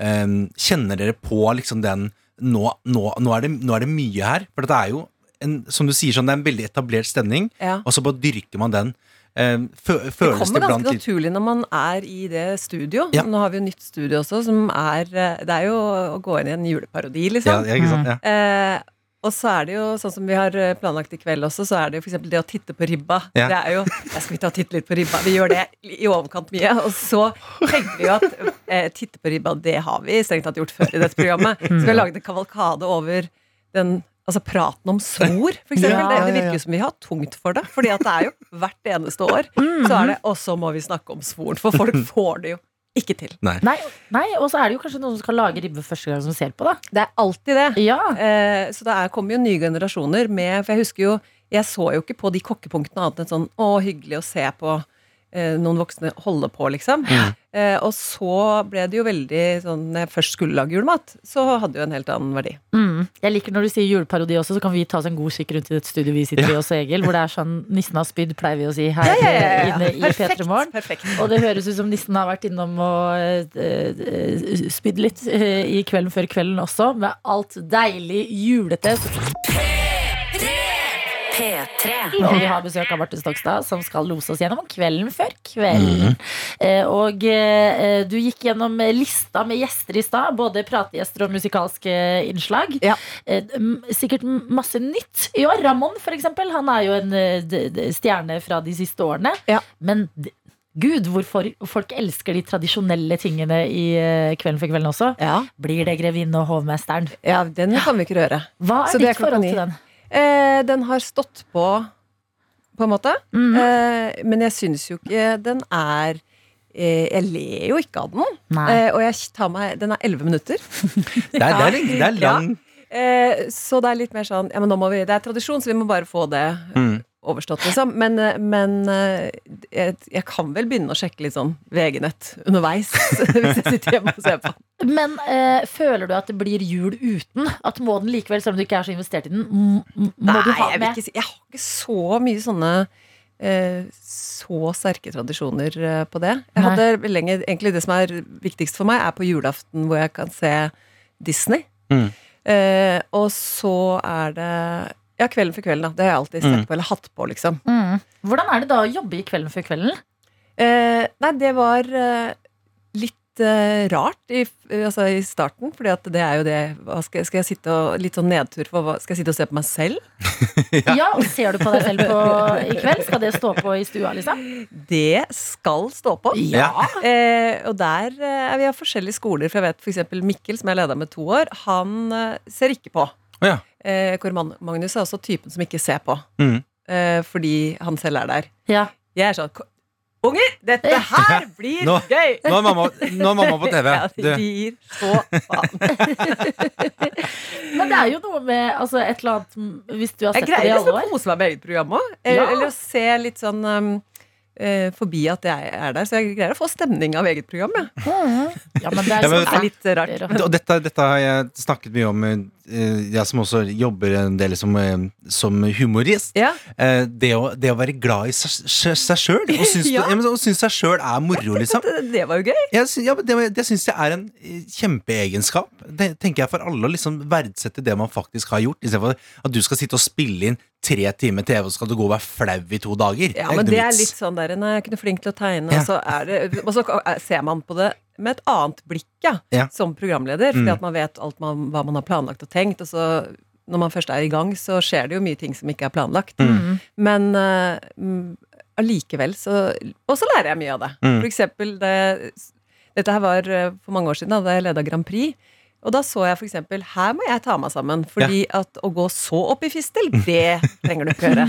eh, Kjenner dere på liksom den nå, nå, nå, er det, nå er det mye her. For det er jo en, som du sier, sånn, det er en veldig etablert stemning, Ja. og så bare dyrker man den. Eh, fø, Det føles kommer det ganske naturlig når man er i det studio. Ja. Nå har vi jo nytt studio også, som er eh, Det er jo å gå inn i en juleparodi, liksom. ja, ikke sant? Ja. Eh, og så er det jo sånn som vi har eh, planlagt i kveld også, så er det jo for eksempel det å titte på ribba. Ja. Det er jo Jeg Skal vi ta og titte litt på ribba? Vi gjør det i overkant mye. Og så tenker vi jo at eh, titte på ribba, det har vi strengt tatt gjort før i dette programmet. Så vi har laget en kavalkade over den Altså praten om svor, for eksempel. Ja, det, ja, det ja. virker som vi har tungt for det. Fordi at det er jo hvert eneste år. Så er det Og så må vi snakke om svoren, for folk får det jo ikke til. Nei. Nei, nei, og så er det jo kanskje noen som skal lage ribbe første gang som ser på, da. Det er alltid det. Ja. Eh, så det er, kommer jo nye generasjoner med For jeg husker jo Jeg så jo ikke på de kokkepunktene annet enn sånn Å, hyggelig å se på noen voksne holde på, liksom. Eh, og så ble det jo veldig sånn Når jeg først skulle lage julemat, så hadde det jo en helt annen verdi. Mm. Jeg liker når du sier juleparodi også, så kan vi ta oss en god skikk rundt i det studioet vi sitter i også, Egil. Hvor det er sånn 'nissen har spydd', pleier vi å si her inne i Perfekt. P3 Morgen. Og det høres ut som nissen har vært innom og eh, eh, spydd litt eh, i kvelden før kvelden også, med alt deilig julete. P3. Og vi har besøk av Marte Stokstad, som skal lose oss gjennom kvelden før kvelden. Mm. Og eh, du gikk gjennom lista med gjester i stad, både prategjester og musikalske innslag. Ja. Eh, Sikkert masse nytt i år. Ramón, for eksempel, han er jo en stjerne fra de siste årene. Ja. Men Gud, hvorfor folk elsker de tradisjonelle tingene i Kvelden for kvelden også. Ja. Blir det Grevinne og hovmesteren? ja, den kan vi ikke røre. Hva er Så ditt er forhold til den? Eh, den har stått på, på en måte. Mhm. Eh, men jeg syns jo ikke den er eh, Jeg ler jo ikke av den. Eh, og jeg tar meg Den er elleve minutter. Det er, det er, det er lang Eh, så det er litt mer sånn ja, men nå må vi, Det er tradisjon, så vi må bare få det Mm. Overstått, liksom. Men, eh, men eh, jeg, jeg kan vel begynne å sjekke litt sånn VG-nett underveis. hvis jeg sitter hjemme og ser på. Men eh, føler du at det blir jul uten? At må den likevel, selv om du ikke er så investert i den, må Nei, du ha jeg, med? ikke jeg har ikke så mye sånne eh, så sterke tradisjoner eh, på det. Jeg Nei. hadde lenge, egentlig Det som er viktigst for meg, er på julaften hvor jeg kan se Disney. Mm. Eh, og så er det Ja, Kvelden for kvelden. da Det har jeg alltid sett Mm. på, eller hatt på, liksom. Mm. Hvordan er det da å jobbe i Kvelden før kvelden? Eh, nei, det var eh, litt eh, rart i, eh, altså i starten, fordi at det er jo det hva skal, skal jeg sitte og Litt sånn nedtur for hva Skal jeg sitte og se på meg selv? Ja, og Ser du på deg selv på, i kveld? Skal det stå på i stua, liksom? Det skal stå på. Ja. Eh, og der eh, er vi av forskjellige skoler. For jeg vet f.eks. Mikkel, som jeg leda med to år, han eh, ser ikke på. Ja. Eh, hvor Man- Magnus er også typen som ikke ser på. Mm. Eh, fordi han selv er der. Ja. Jeg er sånn Unger, dette her blir Nå- gøy! Nå er mamma, nå er mamma på TV. Ja, de gir så faen. Men det er jo noe med altså, et eller annet Hvis du har Jeg sett det i greier alle liksom å år. kose meg med eget program òg. Eller, Ja. eller å se litt sånn um, eh, forbi at jeg er der. Så jeg greier å få stemning av eget program. Ja. Ja, men det er, Ja, men- Det er litt rart. og dette, dette har jeg snakket mye om, eh, jeg som også jobber en del som, eh, som humorist. Ja. Eh, Det å, det å være glad i seg sjøl, og synes, Ja. og synes seg sjøl er moro, liksom. Det, var jo gøy. Jeg, ja, det det syns jeg er en eh, kjempeegenskap. Det tenker jeg for alle å liksom verdsette det man faktisk har gjort, istedenfor at du skal sitte og spille inn tre timer TV, og så skal du gå og være flau i to dager. Ja, men det er litt sånn der Nei, jeg er ikke noe flink til å tegne, Ja. og, så det, og så ser man på det med et annet blikk, ja, Ja. som programleder. Fordi Mm. at man vet alt man, hva man har planlagt og tenkt, og så når man først er i gang, så skjer det jo mye ting som ikke er planlagt. Mm. Men allikevel uh, så Og så lærer jeg mye av det. Mm. For eksempel det, Dette her var eh, for mange år siden, da jeg leda Grand Prix. Og da så jeg eksempel Her må jeg ta meg sammen, fordi at å gå så opp i fistel, det trenger du ikke gjøre.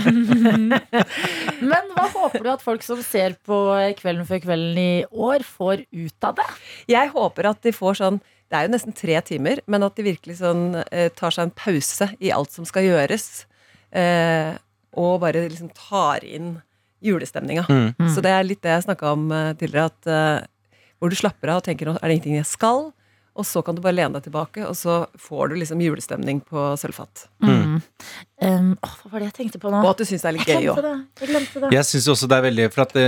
Men hva håper du at folk som ser på Kvelden før kvelden i år, får ut av det? Jeg håper at de får sånn Det er jo nesten tre timer, men at de virkelig sånn eh, tar seg en pause i alt som skal gjøres. Eh, og bare liksom tar inn julestemninga. Mm. Så det er litt det jeg snakka om eh, tidligere, at eh, hvor du slapper av og tenker nå er det ingenting jeg skal, og så kan du bare lene deg tilbake, og så får du liksom julestemning på sølvfat. Mm. Um, oh, hva var det jeg tenkte på nå? Og at du syns det er litt Jeg gøy òg. Jeg glemte det. Jeg syns også det er veldig, for at, det,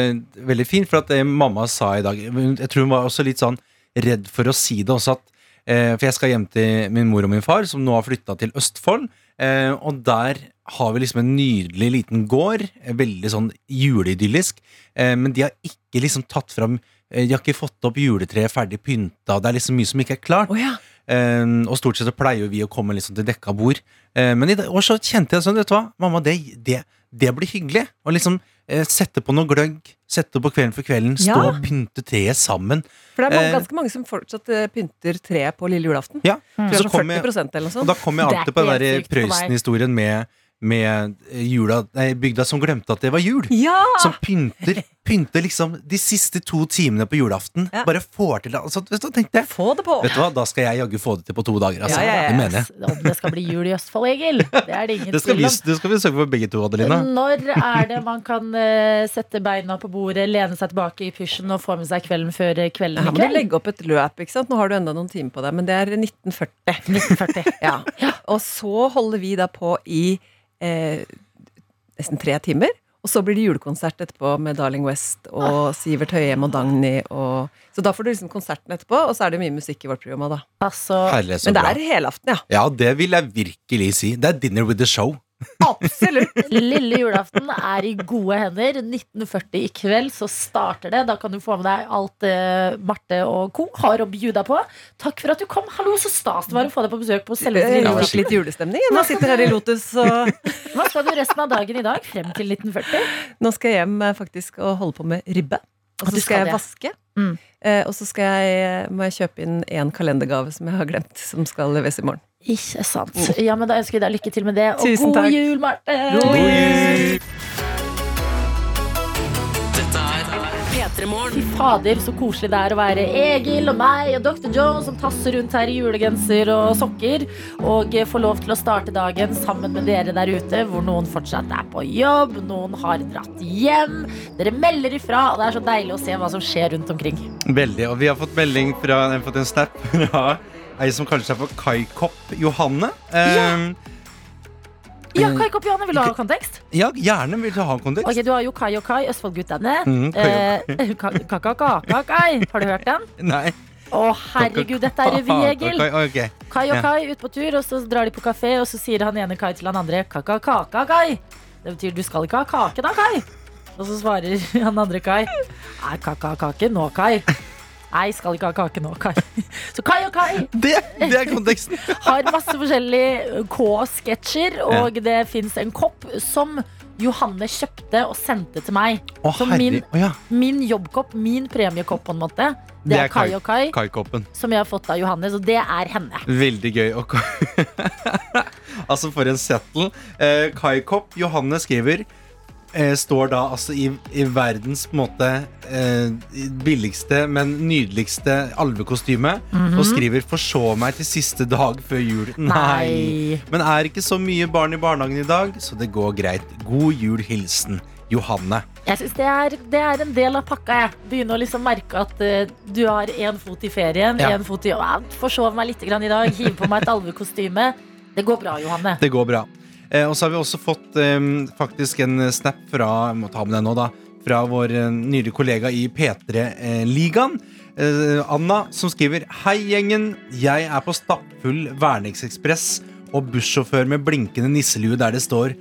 veldig fint, for at det mamma sa i dag Jeg tror hun var også litt sånn redd for å si det også, at eh, For jeg skal hjem til min mor og min far, som nå har flytta til Østfold. Eh, og der har vi liksom en nydelig liten gård. eh, Veldig sånn juleidyllisk. Eh, men de har ikke liksom tatt fram eh, De har ikke fått opp juletreet ferdig pynta. Det er liksom mye som ikke er klart. Oh, ja. Um, og stort sett så pleier vi å komme liksom til dekka bord. Uh, men i år så kjente jeg sånn, vet du hva, mamma, det, det, det blir hyggelig. Å liksom uh, sette på noe gløgg, sette på Kvelden for kvelden, stå Ja. og pynte treet sammen. For det er mange, uh, ganske mange som fortsatt eh, pynter treet på lille julaften. Ja, Mm. Så så sånn kom jeg, 40% eller noe sånt. og da kom jeg alltid på den der. Prøysen-historien med med eh, jula, nei, bygda som glemte at det var jul. Ja! Som pynter, pynter liksom de siste to timene på julaften. Ja. Bare får til det. Altså, vet du, tenkte jeg, Få det på! vet du hva, Da skal jeg jaggu få det til på to dager. Altså. Ja, ja, ja. Det mener jeg. Om det skal bli jul i Østfold, Egil. Det er det ingen Det skal, tvil vi, om. det skal vi søke for begge to, Adelina. Når er det man kan uh, sette beina på bordet, lene seg tilbake i pysjen og få med seg kvelden før eh, kvelden Her i må du legge opp et løp. ikke sant? Nå har du enda noen timer på deg, men det er 1940. 1940. Ja. Og så holder vi da på i eh, nesten tre timer. Og så blir det julekonsert etterpå med Darling West og Sivert Høyem og Dagny. Og, så da får du liksom konserten etterpå, og så er det mye musikk i vårt program òg, da. Altså, Herlig, så Men det bra. er helaften, ja. Ja, det vil jeg virkelig si. Det er dinner with the show. Absolutt. lille julaften er i gode hender. 1940 i kveld så starter det. Da kan du få med deg alt eh, Marte og co. har å bjuda på. Takk for at du kom. Hallo, så stas det var å få deg på besøk på selveste Jeg fikk litt julestemning. Nå sitter her i Lotus, og Hva skal du resten av dagen i dag, frem til 1940? nå skal jeg hjem eh, faktisk og holde på med ribbe. Og så skal skal jeg vaske. Mm. Eh, og så skal jeg, må jeg kjøpe inn én kalendergave som jeg har glemt, som skal leveres i morgen. Ikke sant. Ja, men Da ønsker vi deg lykke til med det. Og Tusen god takk. jul, Marte! God jul! P3 Morgen. Fy fader, så koselig det er å være Egil og meg og Dr. Jones som tasser rundt her i julegenser og sokker. Og får lov til å starte dagen sammen med dere der ute, hvor noen fortsatt er på jobb, noen har dratt hjem. Dere melder ifra, og det er så deilig å se hva som skjer rundt omkring. Veldig. Og vi har fått melding fra jeg har fått en snap fra ei som kaller seg for Kaikopp Johanne. Eh, Ja, Kai Kopp Johanne, vil du ha kontekst? ja, gjerne vil du ha kontekst. Ok, Du har jo Kai og Kai, Østfoldguttene. Mm, Kai og Eh, Ka-ka-ka-ka-kai. Har du hørt den? Nei. Å, herregud, dette er revy, Egil. Okay. Kai og Kai ut på tur, og så drar de på kafé, og så sier han ene Kai til han andre kaka-kaka-kai. Det betyr du skal ikke ha kake da, Kai. Og så svarer han andre Kai nei, kaka-kake nå, Kai. Nei, skal ikke ha kake nå, Kai. Så Kai og Kai Det, det er konteksten. har masse forskjellige K-sketsjer, og det fins en kopp som Johanne kjøpte og sendte til meg. Å, Så min- Å ja. Min jobbkopp, min premiekopp på en måte. Det, Det er er Kai og Kai, Kai som jeg har fått av Johanne, så det er henne. Veldig gøy. Og altså, for en settle. Eh, Kaikopp Johanne skriver eh, Står da altså i, i verdens på en måte eh, billigste, men nydeligste alvekostyme. Og skriver 'forså meg til siste dag før jul'. Nei. Men er ikke så mye barn i barnehagen i dag, så det går greit. God jul, hilsen Johanne. Jeg synes det er, det er en del av pakka. Jeg begynner å liksom merke at uh, du har én fot i ferien, Ja. En fot i Forsov meg litt grann i dag, hive på meg et alvekostyme. Det går bra, Johanne. Det går bra. Eh, og så har vi også fått faktisk en snap fra jeg må ta med den nå da, fra vår eh, nylige kollega i P3-ligaen. Eh, Anna, som skriver Hei, gjengen. Jeg er på stappfull Verningsekspress og bussjåfør med blinkende nisselue der det står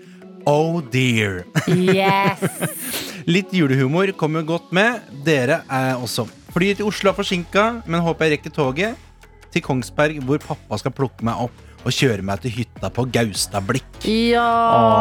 Oh dear. Yes! Litt julehumor kommer godt med. Dere er også. Flyet til Oslo er forsinka, men håper jeg rekker toget til Kongsberg, hvor pappa skal plukke meg opp og kjøre meg til hytta på Gaustablikk. Ja,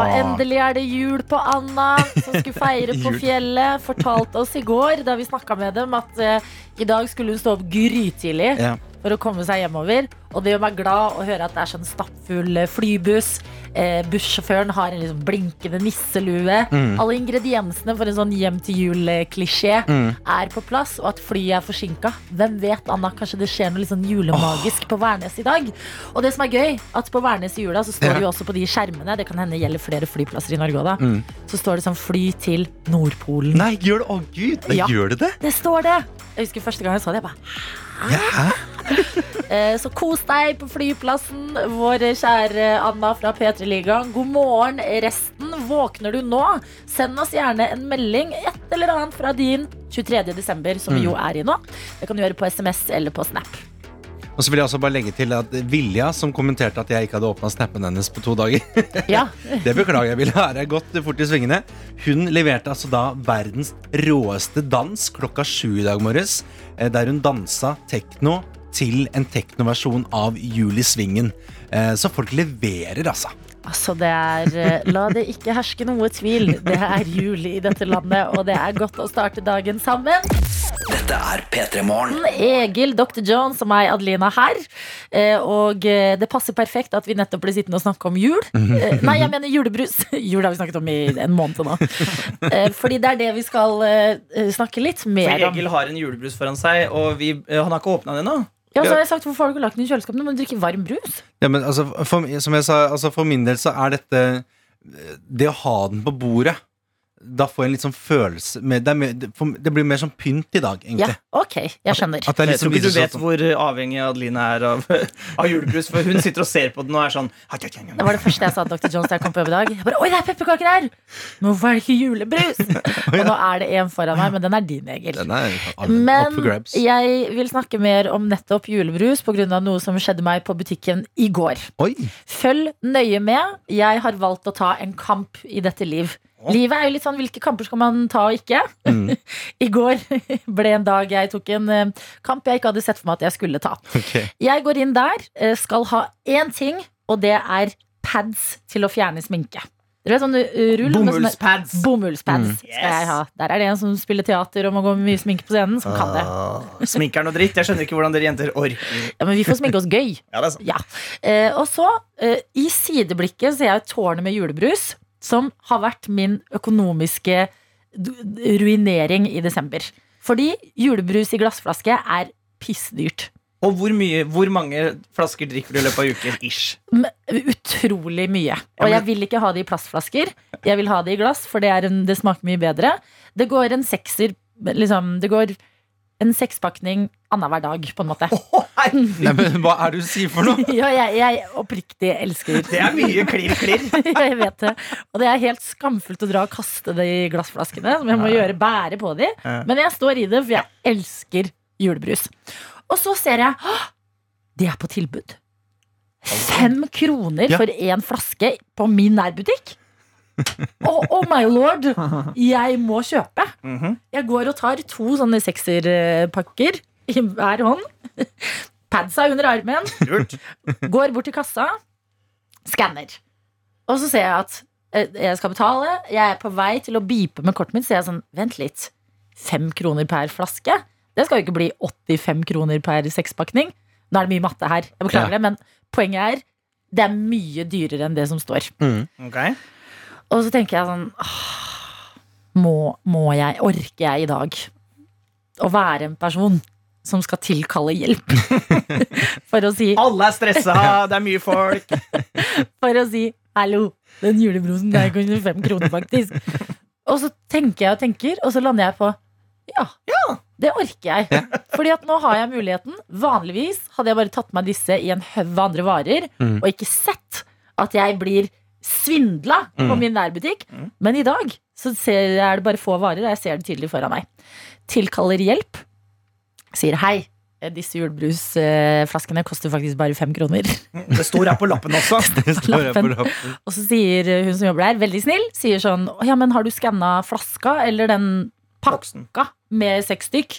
Åh. endelig er det jul på Anna, som skulle feire på fjellet. Fortalte oss i går, da vi snakka med dem, at uh, i dag skulle hun stå opp grytidlig Ja. For å komme seg hjemover. Og det gjør meg glad å høre at det er sånn stappfull eh, flybuss. Eh, Bussjåføren har en liksom blinkende nisselue. Mm. Alle ingrediensene for en sånn hjem til jul-klisjé Mm. er på plass, og at flyet er forsinka. Hvem vet, Anna? Kanskje det skjer noe litt sånn julemagisk på Værnes i dag. Og det som er gøy, at på Værnes i jula så står Ja. det jo også på de skjermene, det kan hende gjelder flere flyplasser i Norge òg, da. Mm. Så står det sånn fly til Nordpolen. Nei, gjør det! Å, gud! Ja. Gjør det det? Det står det! Jeg husker første gang jeg så det. Jeg bare, hæ? Eh, Så kos deg på flyplassen, vår kjære Anna fra P3-ligaen. God morgen, resten. Våkner du nå? Send oss gjerne en melding, et eller annet fra din 23. desember, som vi jo er i nå. Det kan du gjøre på SMS eller på Snap. Og så vil jeg også bare legge til at Vilja, som kommenterte at jeg ikke hadde åpna snappen hennes på to dager Ja, Det beklager jeg, Vilja. Her er gått fort i svingene. Hun leverte altså da verdens råeste dans klokka sju i dag morges. eh, Der hun dansa tekno til en teknoversjon av Jul i Svingen. Eh, Så folk leverer, altså. Altså det er eh, La det ikke herske noe tvil. Det er jul i dette landet, og det er godt å starte dagen sammen. Dette er P3 Morgen. Egil, Dr. Jones og meg, Adelina, her. Eh, Og eh, det passer perfekt at vi nettopp ble sittende og snakke om jul. Nei, jeg mener julebrus. Jul har vi snakket om i en måned nå. Eh, Fordi det er det vi skal snakke litt mer om. Egil har en julebrus foran seg, og vi, han har ikke åpna den ennå. Ja, så har jeg sagt, Hvorfor har du ikke lagt den i kjøleskapet? Nå må du drikke varm brus. Ja, men altså, for, som jeg sa, altså, for min del så er dette Det å ha den på bordet Da får jeg en litt sånn følelse med, det, er mer, det, blir mer sånn pynt i dag, Ja, ok, jeg skjønner. At at Jeg liksom tror ikke du vet sånn- hvor avhengig Adeline er av, av julebrus, for hun sitter og ser på den og er sånn Det var det første jeg sa til Dr. Jones da jeg kom på jobb i dag. Jeg bare, Oi, det er pepperkaker her! Nå hvorfor er det ikke julebrus? Og nå er det en foran meg, men den er din, Egil. Den er Men up for grabs. jeg vil snakke mer om nettopp julebrus pga. noe som skjedde meg på butikken i går. Oi! Følg nøye med. Jeg har valgt å ta en kamp i dette liv. Livet er jo litt sånn hvilke kamper skal man ta og ikke. Mm. I går ble en dag jeg tok en eh, kamp jeg ikke hadde sett for meg at jeg skulle ta. Okay. Jeg går inn der, eh, skal ha én ting, og det er pads til å fjerne sminke. Dere vet eh, rull med sånne- Bomullspads. Bomullspads Mm. skal jeg ha. Der er det en som spiller teater og må gå med mye sminke på scenen, som kan det. sminke er noe dritt. Jeg skjønner ikke hvordan dere jenter orker. Ja, Men vi får sminke oss gøy. Ja, det er sånn Ja. Eh, og så, eh, i sideblikket, ser jeg tårnet med julebrus, som har vært min økonomiske ruinering i desember. Fordi julebrus i glassflaske er pissdyrt. Og hvor, mye, hvor mange flasker drikker du i løpet av uken? Ish. Utrolig mye. Og jeg vil ikke ha det i plastflasker. Jeg vil ha det i glass, for det, er en, det smaker mye bedre. Det går en sekser liksom, Det går en sekspakning annenhver dag, på en måte. Nei, men hva er det du sier for noe? Ja, jeg, jeg oppriktig elsker Det er mye klirr-klirr. jeg vet det. Og det er helt skamfullt å dra og kaste det i glassflaskene. Som jeg må gjøre bære på de. Men jeg står i det, for jeg elsker julebrus. Og så ser jeg Det er på tilbud. Fem kroner Ja. for én flaske på min nærbutikk. Oh, oh my lord! Jeg må kjøpe. Mhm. Jeg går og tar to sånne sekserpakker i hver hånd. Padsa under armen. Lurt. Går bort til kassa, skanner. Og så ser jeg at eh, jeg skal betale. Jeg er på vei til å bipe med kortet mitt, så jeg er sånn Vent litt. Fem kroner per flaske? Det skal jo ikke bli 85 kroner per sekspakning. Nå er det mye matte her, jeg beklager Ja. det, men poenget er det er mye dyrere enn det som står. Ok. Og så tenker jeg sånn «Åh, må, må jeg, orker jeg i dag å være en person som skal tilkalle hjelp? For å si Alle er stressa, det er mye folk. for å si hallo, den julebrosen der koster fem kroner, faktisk. Og så tenker jeg og tenker, og så lander jeg på ja, det orker jeg. Fordi at nå har jeg muligheten. Vanligvis hadde jeg bare tatt meg disse i en haug andre varer, Mm. og ikke sett at jeg blir svindla på Mm. min nærbutikk. Men i dag så ser, er det bare få varer, og jeg ser det tydelig foran meg. Tilkaller hjelp. Sier hei. Disse julebrusflaskene koster faktisk bare fem kroner. Det står her på lappen også. Det står her på Lappen. Og så sier hun som jobber der, veldig snill, sier sånn Ja, men har du skanna flaska eller den pakka med seks stykk?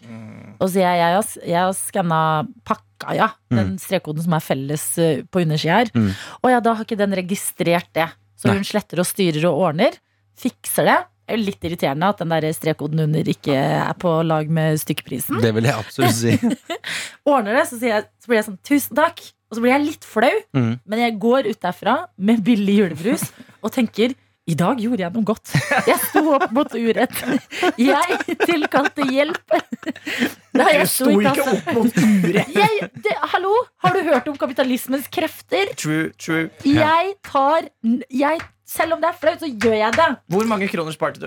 Og så sier jeg jeg har, jeg har skanna pakka, ja. Den strekkoden som er felles eh, på undersida her. Mm. Å ja, da har ikke den registrert det. Så Nei. hun sletter og styrer og ordner. Fikser det. Det er jo litt irriterende at den der strekkoden under ikke er på lag med stykkprisen. Det vil jeg absolutt si. Ordner det, så, jeg, så blir jeg sånn tusen takk. Og så blir jeg litt flau. Mm. Men jeg går ut derfra med billig julebrus og tenker i dag gjorde jeg noe godt. Jeg sto opp mot urett. Jeg tilkalte hjelp. Da jeg sto ikke opp mot urett. Jeg, det, hallo, har du hørt om kapitalismens krefter? True, true. Jeg tar jeg, Selv om det er flaut, så gjør jeg det. Hvor mange kroner sparte du?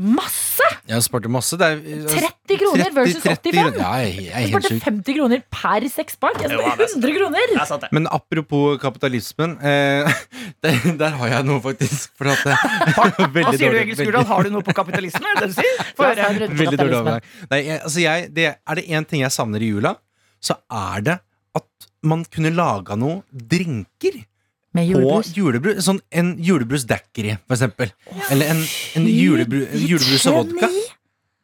Masse! Jeg sparte masse. Det er, 30 kroner versus 85. kroner. Ja, jeg, jeg Jeg sparte 50 kroner per sexpack. Jeg sparte det er sant. 100 kroner. Er sant. Men apropos kapitalismen eh, der, der har jeg noe, faktisk. For at det, Hva sier du, Egil Skurdal? Har du noe på kapitalismen? Er det det du sier? Få Ja, det Veldig dårlig jeg, altså jeg, det, er det én ting jeg savner i jula, så er det at man kunne laga noe drinker Med på julebrus. julebrus. Sånn en julebrus daiquiri, for eksempel. Eller en, en julebru, julebrus og vodka.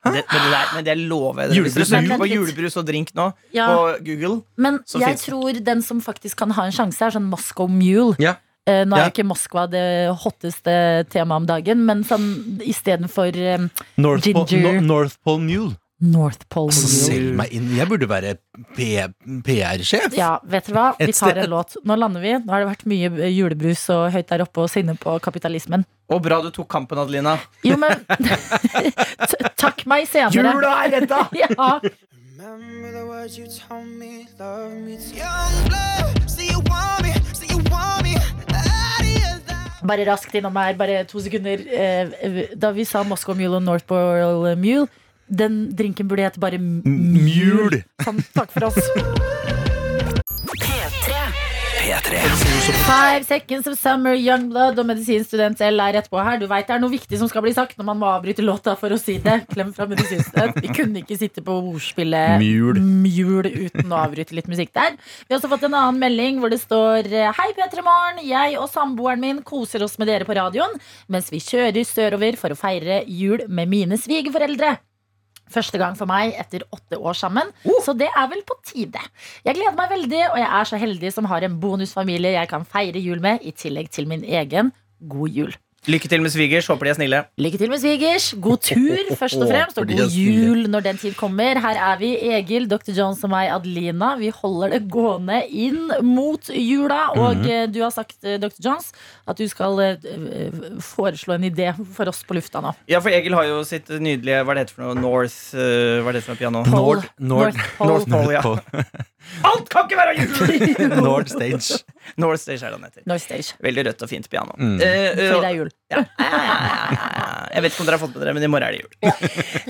Det, men, det der, men det lover jeg. Julebrus. julebrus og drink nå Ja. på Google Men Så jeg tror den som faktisk kan ha en sjanse, er sånn Moscow Mule. Ja. Eh, nå er Ja. ikke Moskva det hotteste temaet om dagen, men sånn istedenfor um, North Pole, Ginger. no, North Pole Mule. North Pole Altså, selg meg inn. Jeg burde være PR-sjef. Ja, vet dere hva? Vi tar en låt. Nå lander vi. Nå har det vært mye julebrus og høyt der oppe og sinne på kapitalismen. Og bra du tok kampen, Adelina. Jo, men Takk meg senere. Jula er redda! Ja. Remember the words you told me, love me. Young blood, so you want me, so you want me. Bare raskt innom her, bare to sekunder. Eh, Da vi sa Moscow Mule og North Pole Mule, den drinken burde hete bare Mjul. Sånn, takk for oss. P3. P3. Five Seconds of Summer, Youngblood og medisinstudent L er rett på her. Du vet det er noe viktig som skal bli sagt når man må avbryte låta for å si det. Klem fra medisinstudent. Vi kunne ikke sitte på ordspillet Mjul. Mjul uten å avbryte litt musikk der. Vi har også fått en annen melding hvor det står Hei, P3 Morgen. Jeg og samboeren min koser oss med dere på radioen mens vi kjører sørover for å feire jul med mine svigerforeldre. Første gang for meg etter åtte år sammen, så det er vel på tide. Jeg gleder meg veldig, og jeg er så heldig som har en bonusfamilie jeg kan feire jul med, i tillegg til min egen god jul. Lykke til med svigers. Håper de er snille. Lykke til med svigers. God tur, først og fremst. Og god jul når den tid kommer. Her er vi, Egil, Dr. Jones og meg, Adelina. Vi holder det gående inn mot jula. Og mm -hmm. du har sagt, eh, Dr. Jones, at du skal eh, foreslå en idé for oss på lufta nå. Ja, for Egil har jo sitt nydelige Hva er det heter for noe? North Hva er det som er piano? Pole. Nord- Nord- North Pole. North Pole, ja. Alt kan ikke være jul! Nord Stage. North Stage er det han heter. North Stage. Veldig rødt og fint piano. Mm. Uh, eh, Fordi det er jul. Ja. Jeg vet ikke om dere har fått med dere, men i morgen er det jul.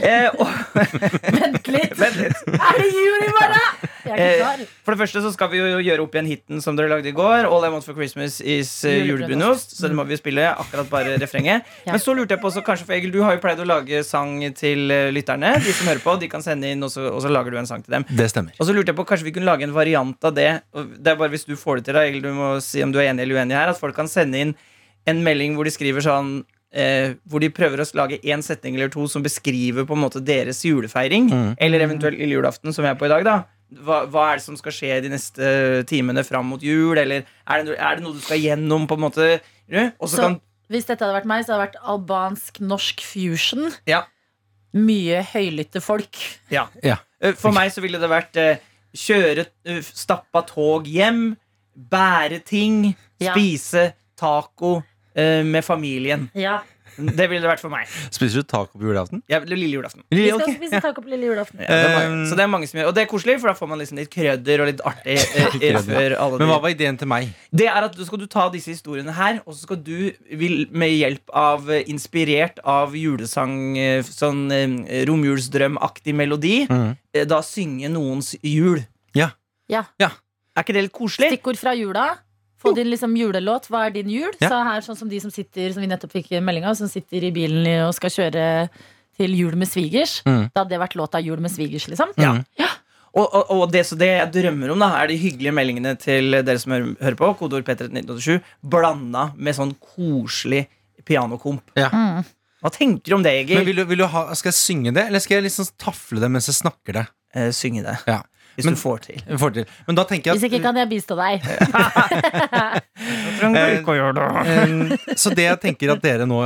Eh, og, Vent litt! vent litt. Er det jul i morgen? Jeg er ikke Eh, klar. For det første så skal vi jo gjøre opp igjen hiten som dere lagde i går. All I Want for Christmas is uh, julebrunost. Så det må vi spille akkurat bare refrenget. Ja. Men så lurte jeg på også, kanskje for Egil, du har jo pleid å lage sang til eh, lytterne. De som hører på, de kan sende inn, og så, og så lager du en sang til dem. Det stemmer. Og så lurte jeg på, Kanskje vi kunne lage en variant av det. Det er bare Hvis du får det til, da, Egil, du må si om du er enig eller uenig her. At folk kan sende inn en melding hvor de skriver sånn eh, Hvor de prøver å lage én setning eller to som beskriver på en måte deres julefeiring. Eller eventuelt lille julaften, som vi er på i dag. da hva, hva er det som skal skje de neste timene fram mot jul? Eller er det, er det noe du skal gjennom? på en måte Så- kan Hvis dette hadde vært meg, så hadde det vært albansk-norsk fusion. Ja. Mye høylytte folk. Ja. Ja. Eh, For meg så ville det vært eh, kjøre eh, stappa tog hjem, bære ting, Ja. spise taco eh, med familien. Ja. Det ville det vært for meg. Spiser du taco på julaften? Ja, lille julaften. Vi skal spise taco på lille julaften. Ja, det er mange. Um, så det er mange som gjør Og det er koselig, for da får man liksom litt krødder og litt artig. eh, eh, Krødder. før alle Men hva var ideen til meg? Det er at du skal du ta disse historiene her, og så skal du vil, med hjelp av eh, Inspirert av julesang, eh, sånn eh, romjulsdrømaktig melodi, eh, da synge noens jul. Ja. Ja. Er ikke det litt koselig? Stikkord fra jula. Få din liksom julelåt. Hva er din jul? Ja. Så her, sånn som de som sitter Som vi nettopp fikk melding av, som sitter i bilen og skal kjøre til jul med svigers. Mm. Da hadde det vært låta Jul med svigers, liksom. Ja. Og, og, og det, så det jeg drømmer om, da er de hyggelige meldingene til dere som hører, hører på. Kodeord P31987 blanda med sånn koselig pianokomp. Ja. Mm. Hva tenker du om det, Egil? Men vil du, vil du ha, Skal jeg synge det, eller skal jeg liksom tafle det mens jeg snakker det? Eh, synge det. Ja. Hvis Men- du får til. Får til. Men da tenker jeg Hvis ikke kan jeg bistå deg. Eh, Um, så det jeg tenker at dere nå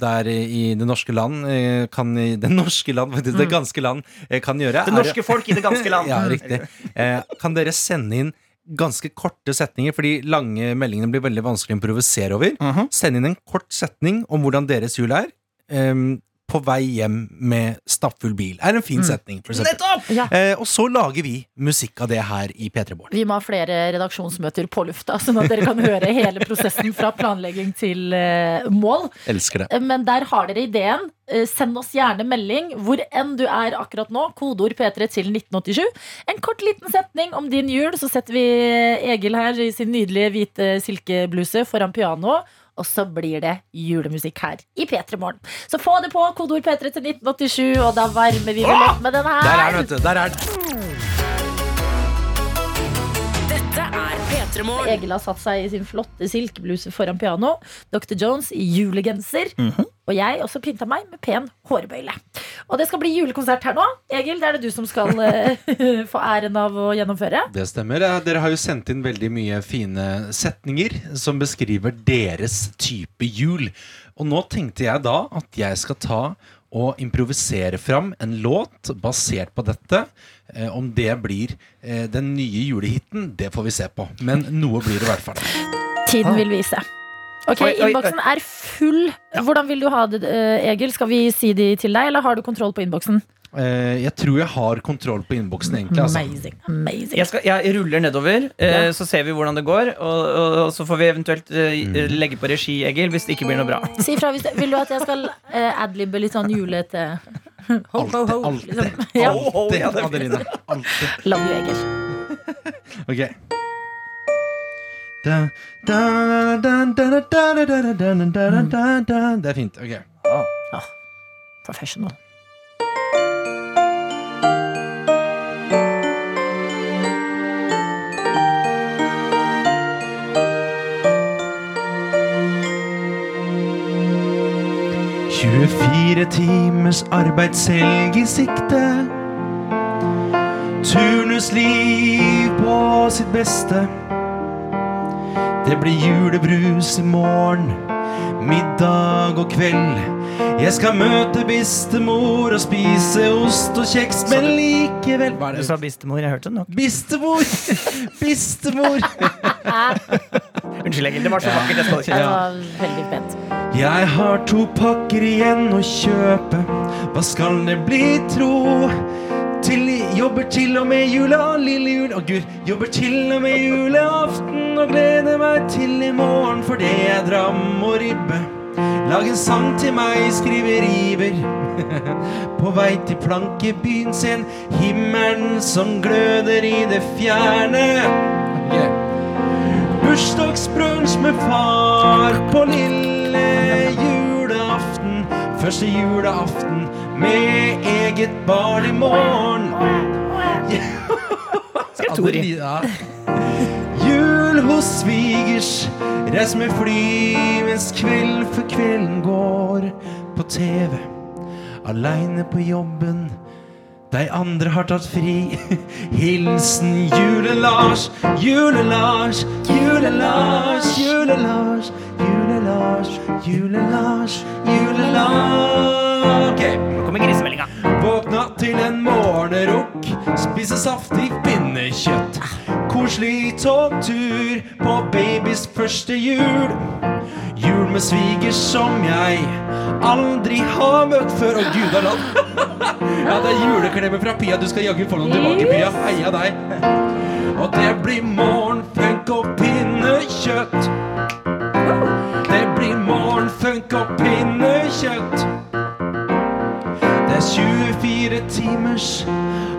der i det norske land eh, kan i Det norske land, faktisk, det ganske land eh, kan gjøre Det er- norske folk i det ganske land. Ja, riktig. Eh, kan dere sende inn ganske korte setninger, fordi lange meldingene blir veldig vanskelig å improvisere over. Mhm. Send inn en kort setning om hvordan deres jul er. em, på vei hjem med stappfull bil. Er en fin setning. For. Nettopp! Ja. eh, og så lager vi musikk av det her i P3 Morgen. Vi må ha flere redaksjonsmøter på lufta, sånn at dere kan høre hele prosessen fra planlegging til eh, mål. Elsker det. Eh, Men der har dere ideen. Eh, Send oss gjerne melding hvor enn du er akkurat nå. Kodeord P3 til 1987. En kort liten setning om din jul, så setter vi Egil her i sin nydelige hvite silkebluse foran pianoet. Og så blir det julemusikk her i P3 Morgen. Så få det på kodeord P3 til 1987, og da varmer vi vel opp med den her. Der er den, vet du. Der er den. Dette er P3 Morgen. Egil har satt seg i sin flotte silkebluse foran piano. Dr. Jones i julegenser. Og jeg også pynta meg med pen hårbøyle. Og det skal bli julekonsert her nå. Egil, det er det du som skal eh, få æren av å gjennomføre. Det stemmer. Dere har jo sendt inn veldig mye fine setninger som beskriver deres type jul. Og nå tenkte jeg da at jeg skal ta å improvisere fram en låt basert på dette. Eh, om det blir eh, den nye julehiten, det får vi se på. Men noe blir det i hvert fall. Tiden vil vise. Ok. Innboksen er full. Hvordan vil du ha det, eh, Egil? Skal vi si de til deg, eller har du kontroll på innboksen? jeg tror jeg har kontroll på innboksen. Altså. Amazing, amazing. Jeg, skal, jeg, ruller nedover, ja. så ser vi hvordan det går. Og, og, og så får vi eventuelt uh, legge på regi, Egil, hvis det ikke blir noe bra. Si ifra hvis det, Vil du at jeg skal uh, adlibbe litt sånn julete Ho, ho, ho. Alltid. Liksom. Ja. Alltid, Adelina. Love you, Egil. ok. Det er fint. Ok. Ah. Ah. Professional. 24 timers arbeidshelg i sikte. Turnusliv på sitt beste. Det blir julebrus i morgen, middag og kveld. Jeg skal møte bistemor og spise ost og kjeks, men likevel Hva er Du sa bistemor? jeg hørte det nok. Bistemor! Bistemor! Unnskyld, Egil. Det var så vakkert. Jeg skal Det var veldig pent. Jeg har to pakker igjen å kjøpe. Hva skal det bli, tro? Til, jobber til og med jula, lille jul Å gud, jobber til og med julaften og gleder meg til i morgen, for det er dram og ribbe. Lag en sang til meg, skriver Iver. På vei til plankebyen sin, himmelen som gløder i det fjerne. Bursdagsbrunsj med far på lille. Første julaften med eget barn i morgen. Skal Tori. Ja. Jul hos svigers, reis med fly mens kveld for kvelden går på TV. Aleine på jobben, de andre har tatt fri. Hilsen Jule-Lars, Jule-Lars, Jule-Lars, Jule-Lars, Jule-Lars, Jule-Lars, Jule-Lars. Ok. Nå kommer grisemeldinga. Våkna til en morgenrukk, spise saftig pinnekjøtt. Koselig togtur på babys første jul. Jul med sviger som jeg aldri har møtt før. Å, gud a land. Ja, det er juleklemmer fra Pia. Du skal jaggu få noen tilbake, Pia. Heia deg. Og det blir morgenfunk og pinnekjøtt. Morgenfunk og pinnekjøtt. Det er 24 timers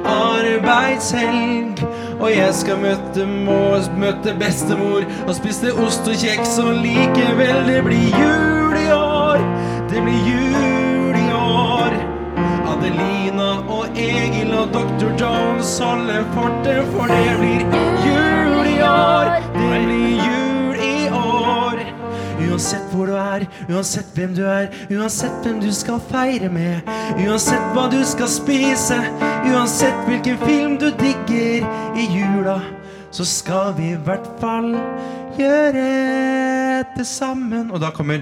arbeidshelg. Og jeg skal møte, mor, møte bestemor og spise ost og kjeks. Og likevel, det blir jul i år. Det blir jul i år. Adelina og Egil og Dr. Jones holder fortet, for det blir jul i år. Det blir jul. Uansett hvor du er, uansett hvem du er, uansett hvem du skal feire med, uansett hva du skal spise, uansett hvilken film du digger i jula, så skal vi i hvert fall gjøre det sammen. Og da kommer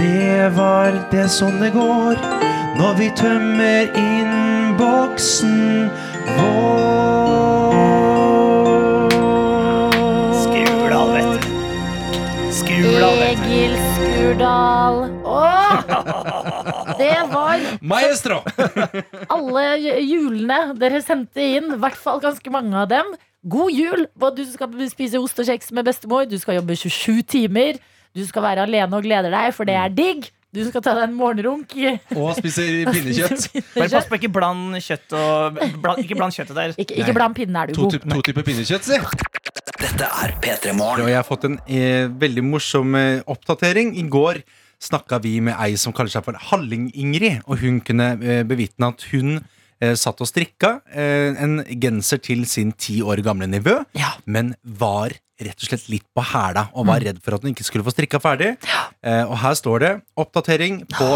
Det var det sånn det går når vi tømmer innboksen vår. Skurdal. Åh! Det var Maestro! alle julene dere sendte inn, i hvert fall ganske mange av dem. God jul! Du skal spise ost og kjeks med bestemor, du skal jobbe 27 timer. Du skal være alene og glede deg, for det er digg. Du skal ta deg en morgenrunk. Og spise pinnekjøtt. Bare pass på ikke bland kjøtt og bland, Ikke bland kjøttet der. Ikke, ikke bland pinne, er du To, god. typ, to typer pinnekjøtt, si. Dette er P3 Og jeg har fått en eh, veldig morsom eh, oppdatering. I går snakka vi med ei som kaller seg for Halling-Ingrid, og hun kunne eh, bevitne at hun eh, satt og strikka eh, en genser til sin ti år gamle nevø, Ja. men var rett og slett litt på hæla og Mm. var redd for at hun ikke skulle få strikka ferdig. Eh, og her står det 'oppdatering på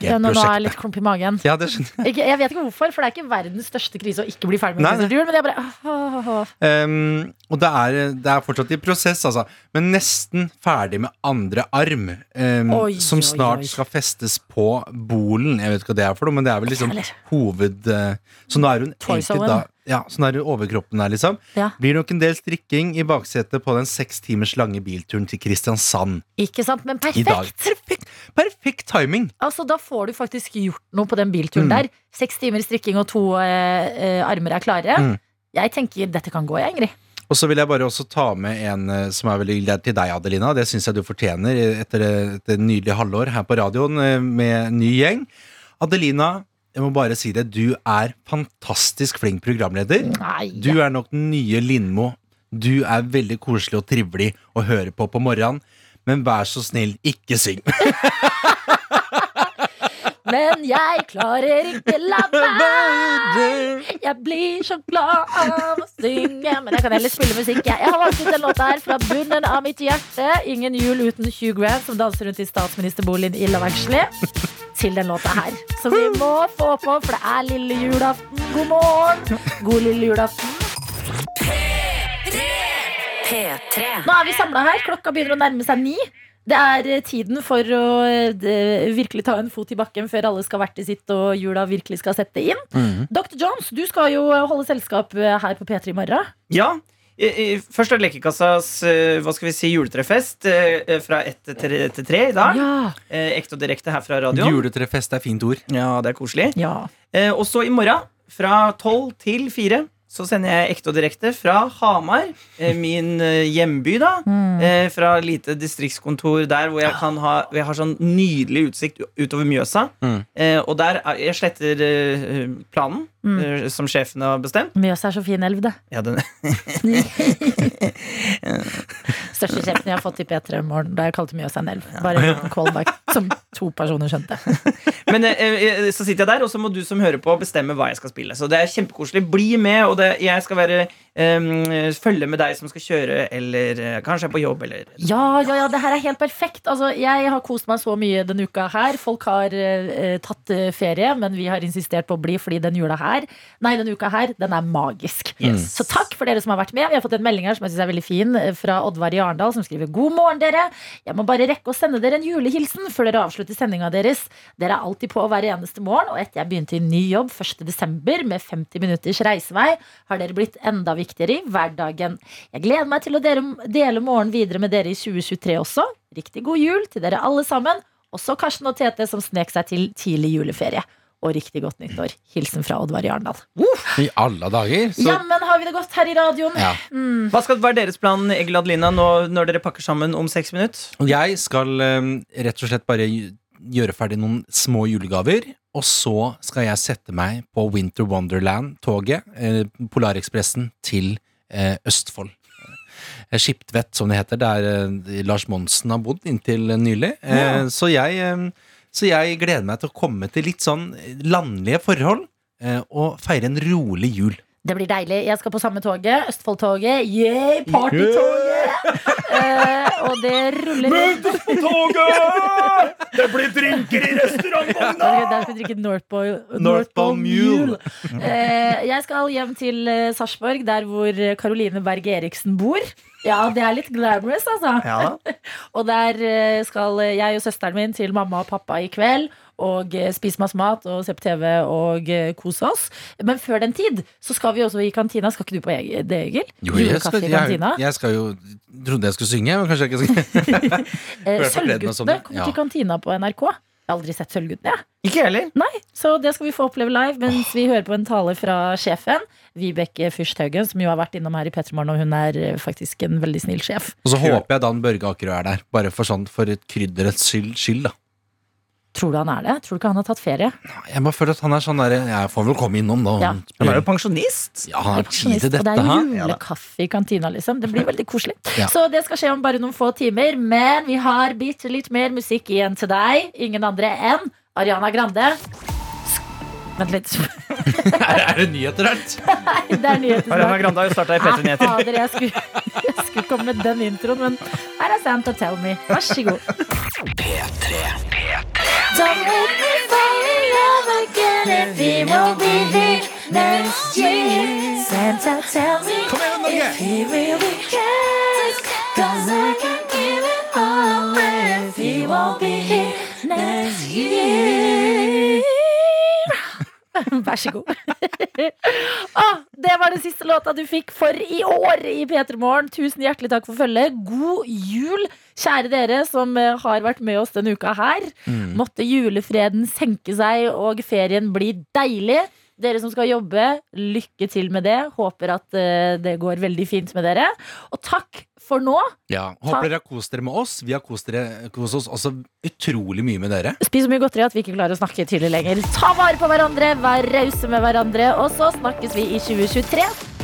Ja, nå, nå er jeg litt klump i magen. Ja, det jeg. Jeg vet ikke hvorfor, for det er ikke verdens største krise å ikke bli ferdig med Nei, men jeg bare åh, åh, åh. Um, og det er, det er fortsatt i prosess, altså. Men nesten ferdig med andre arm. um, Oi, som snart oi. skal festes på bolen. Jeg vet ikke hva det er for noe, men det er vel liksom hoved... uh, så nå er hun egentlig da Ja, sånn er det overkroppen der, liksom. Ja. Blir nok en del strikking i baksetet på den seks timers lange bilturen til Kristiansand Ikke sant, men perfekt. Perfekt, perfekt timing! Altså, Da får du faktisk gjort noe på den bilturen Mm. der. Seks timer strikking og to eh, eh, armer er klare. Mm. Jeg tenker dette kan gå, jeg, Ingrid. Og så vil jeg bare også ta med en eh, som er veldig er til deg, Adelina. Det syns jeg du fortjener eh, etter et nydelig halvår her på radioen med ny gjeng. Adelina, jeg må bare si det. Du er fantastisk flink programleder. Nei. Du er nok den nye Lindmo. Du er veldig koselig og trivelig å høre på på morgenen. Men vær så snill, ikke syng. Men jeg klarer ikke la være. Jeg blir så glad av å synge. Men jeg kan heller spille musikk. Jeg, jeg har valgt ut en låt her fra bunnen av mitt hjerte. Ingen jul uten Hugh Grant som danser rundt i statsministerboligen i Lavangeli. Til den låta her. Så vi må få på, for det er lille julaften. God morgen. God lille julaften. P3. Nå er vi samla her. Klokka begynner å nærme seg ni. Det er eh, tiden for å eh, virkelig ta en fot i bakken før alle skal hvert til sitt og jula virkelig skal sette inn. Dr. Jones, du skal jo holde selskap eh, her på P3 i morgen. Ja. i- i- Først er det Lekekassas eh, hva skal vi si, juletrefest eh, fra ett til tre- i dag. Ja. Eh, Ekte og direkte her fra radioen. Juletrefest er fint ord. Ja, det er koselig. ja. Eh, og så i morgen, fra tolv til fire, så sender jeg ekte og direkte fra Hamar, eh, min eh, hjemby, da. Mm. fra lite distriktskontor der hvor jeg kan ha hvor jeg har sånn nydelig utsikt utover Mjøsa. Mm. Eh, og der er, jeg sletter eh, planen eh, som sjefen har bestemt. Mjøsa er så fin elv, det. Ja, den, Største kjeften jeg har fått i P3 Morgen da jeg kalte Mjøsa en elv. Bare en liten callback som to personer skjønte. Men eh, eh, så sitter jeg der, og så må du som hører på, bestemme hva jeg skal spille. Så det er kjempekoselig. Bli med, og det, jeg skal være eh, følge med deg som skal kjøre, eller eh, kanskje er på jobb, eller Ja, ja, ja, det her er helt perfekt. Altså, jeg har kost meg så mye denne uka her. Folk har tatt ferie, men vi har insistert på å bli fordi den jula her Nei, denne uka her, den er magisk. Yes. Så takk for dere som har vært med. Vi har fått en melding her som jeg synes er veldig fin eh, fra Oddvar i Arendal, som skriver God morgen, dere. Jeg må bare rekke å sende dere en julehilsen før dere avslutter sendinga deres. Dere er alltid på hver eneste morgen, og etter jeg begynte i ny jobb 1. desember med 50 minutters reisevei, har dere blitt enda viktigere i hverdagen. Jeg gleder meg til å dele, dele morgenen videre med dere i 2023 også. Riktig god jul til dere alle sammen. Også Karsten og Tete som snek seg til tidlig juleferie. Og riktig godt nyttår. Hilsen fra Oddvar i Arendal. I alle dager. Så, Jammen har vi det godt her i radioen. ja. Hva skal være deres plan, Egil Adelina, nå, når dere pakker sammen om seks minutter? Jeg skal eh, rett og slett bare gjøre ferdig noen små julegaver. Og så skal jeg sette meg på Winter Wonderland-toget, eh, Polarekspressen, til eh, Østfold. Eh, Skiptvet, som det heter, der eh, Lars Monsen har bodd inntil nylig. Ja. så, jeg, eh, så jeg gleder meg til å komme til litt sånn landlige forhold. eh, Og feire en rolig jul. Det blir deilig. Jeg skal på samme toget. Østfoldtoget. Yeah, partytoget! Eh, og det ruller inn. på toget! Det blir drinker i restaurantvogna! Der skal vi drikke Northpole North Mule. Eh, jeg skal hjem til eh, Sarpsborg, der hvor Caroline Berg Eriksen bor. Ja, det er litt glamorous, altså. Ja. Og der eh, skal jeg og søsteren min til mamma og pappa i kveld. Og eh, spise masse mat og se på TV og eh, kose oss. Men før den tid så skal vi også i kantina. Skal ikke du på det, Egil? Jo, jeg skal, jeg, jeg skal jo Trodde jeg skulle synge, men kanskje jeg ikke skal. Eh, Sølvguttene kom kommer Ja. til kantina på NRK. Jeg har aldri sett Sølvguttene. jeg. Ikke heller. Nei, Så det skal vi få oppleve live mens vi hører på en tale fra sjefen. Vibeke Fyrsthaugen, som jo har vært innom her i P3 Morgen, og hun er faktisk en veldig snill sjef. Og så håper jeg Dan Børge Akerø er der, bare for sånn for et krydderets skyld, skyld da. Tror du han er det? Tror du ikke han har tatt ferie? Jeg bare føler at han er sånn derre Jeg får vel komme innom, da. Ja. Han er jo pensjonist. Ja, han har tid Pensjonist, dette. og det er julekaffe i kantina, liksom. Det blir veldig koselig. Ja. Så det skal skje om bare noen få timer. Men vi har bitte litt mer musikk igjen til deg. Ingen andre enn Ariana Grande. Vent litt. Er, er det nyheter, alt? Det er nyheter Ariana. Grande har jo starta i P3 Nyheter. fader, jeg skulle, jeg skulle komme med den introen, men her er Santa Tell Me. Vær så god. Don't make me fall in love again if he won't be here next year. Santa tell me Kom igjen, Norge! if he really cares. Cause I can give it all away if he won't be here next year. Vær så god. ah, det var den siste låta du fikk for i år i P3 Morgen. Tusen hjertelig takk for følget. God jul, kjære dere som eh, har vært med oss denne uka her. Måtte julefreden senke seg og ferien bli deilig. Dere som skal jobbe, lykke til med det. Håper at eh, det går veldig fint med dere. Og takk for nå. Ja, Håper dere har kost dere med oss. Vi har kost, dere, kost oss også utrolig mye med dere. Spis så mye godteri at vi ikke klarer å snakke tydelig lenger. Ta vare på hverandre, vær rause med hverandre, og så snakkes vi i 2023.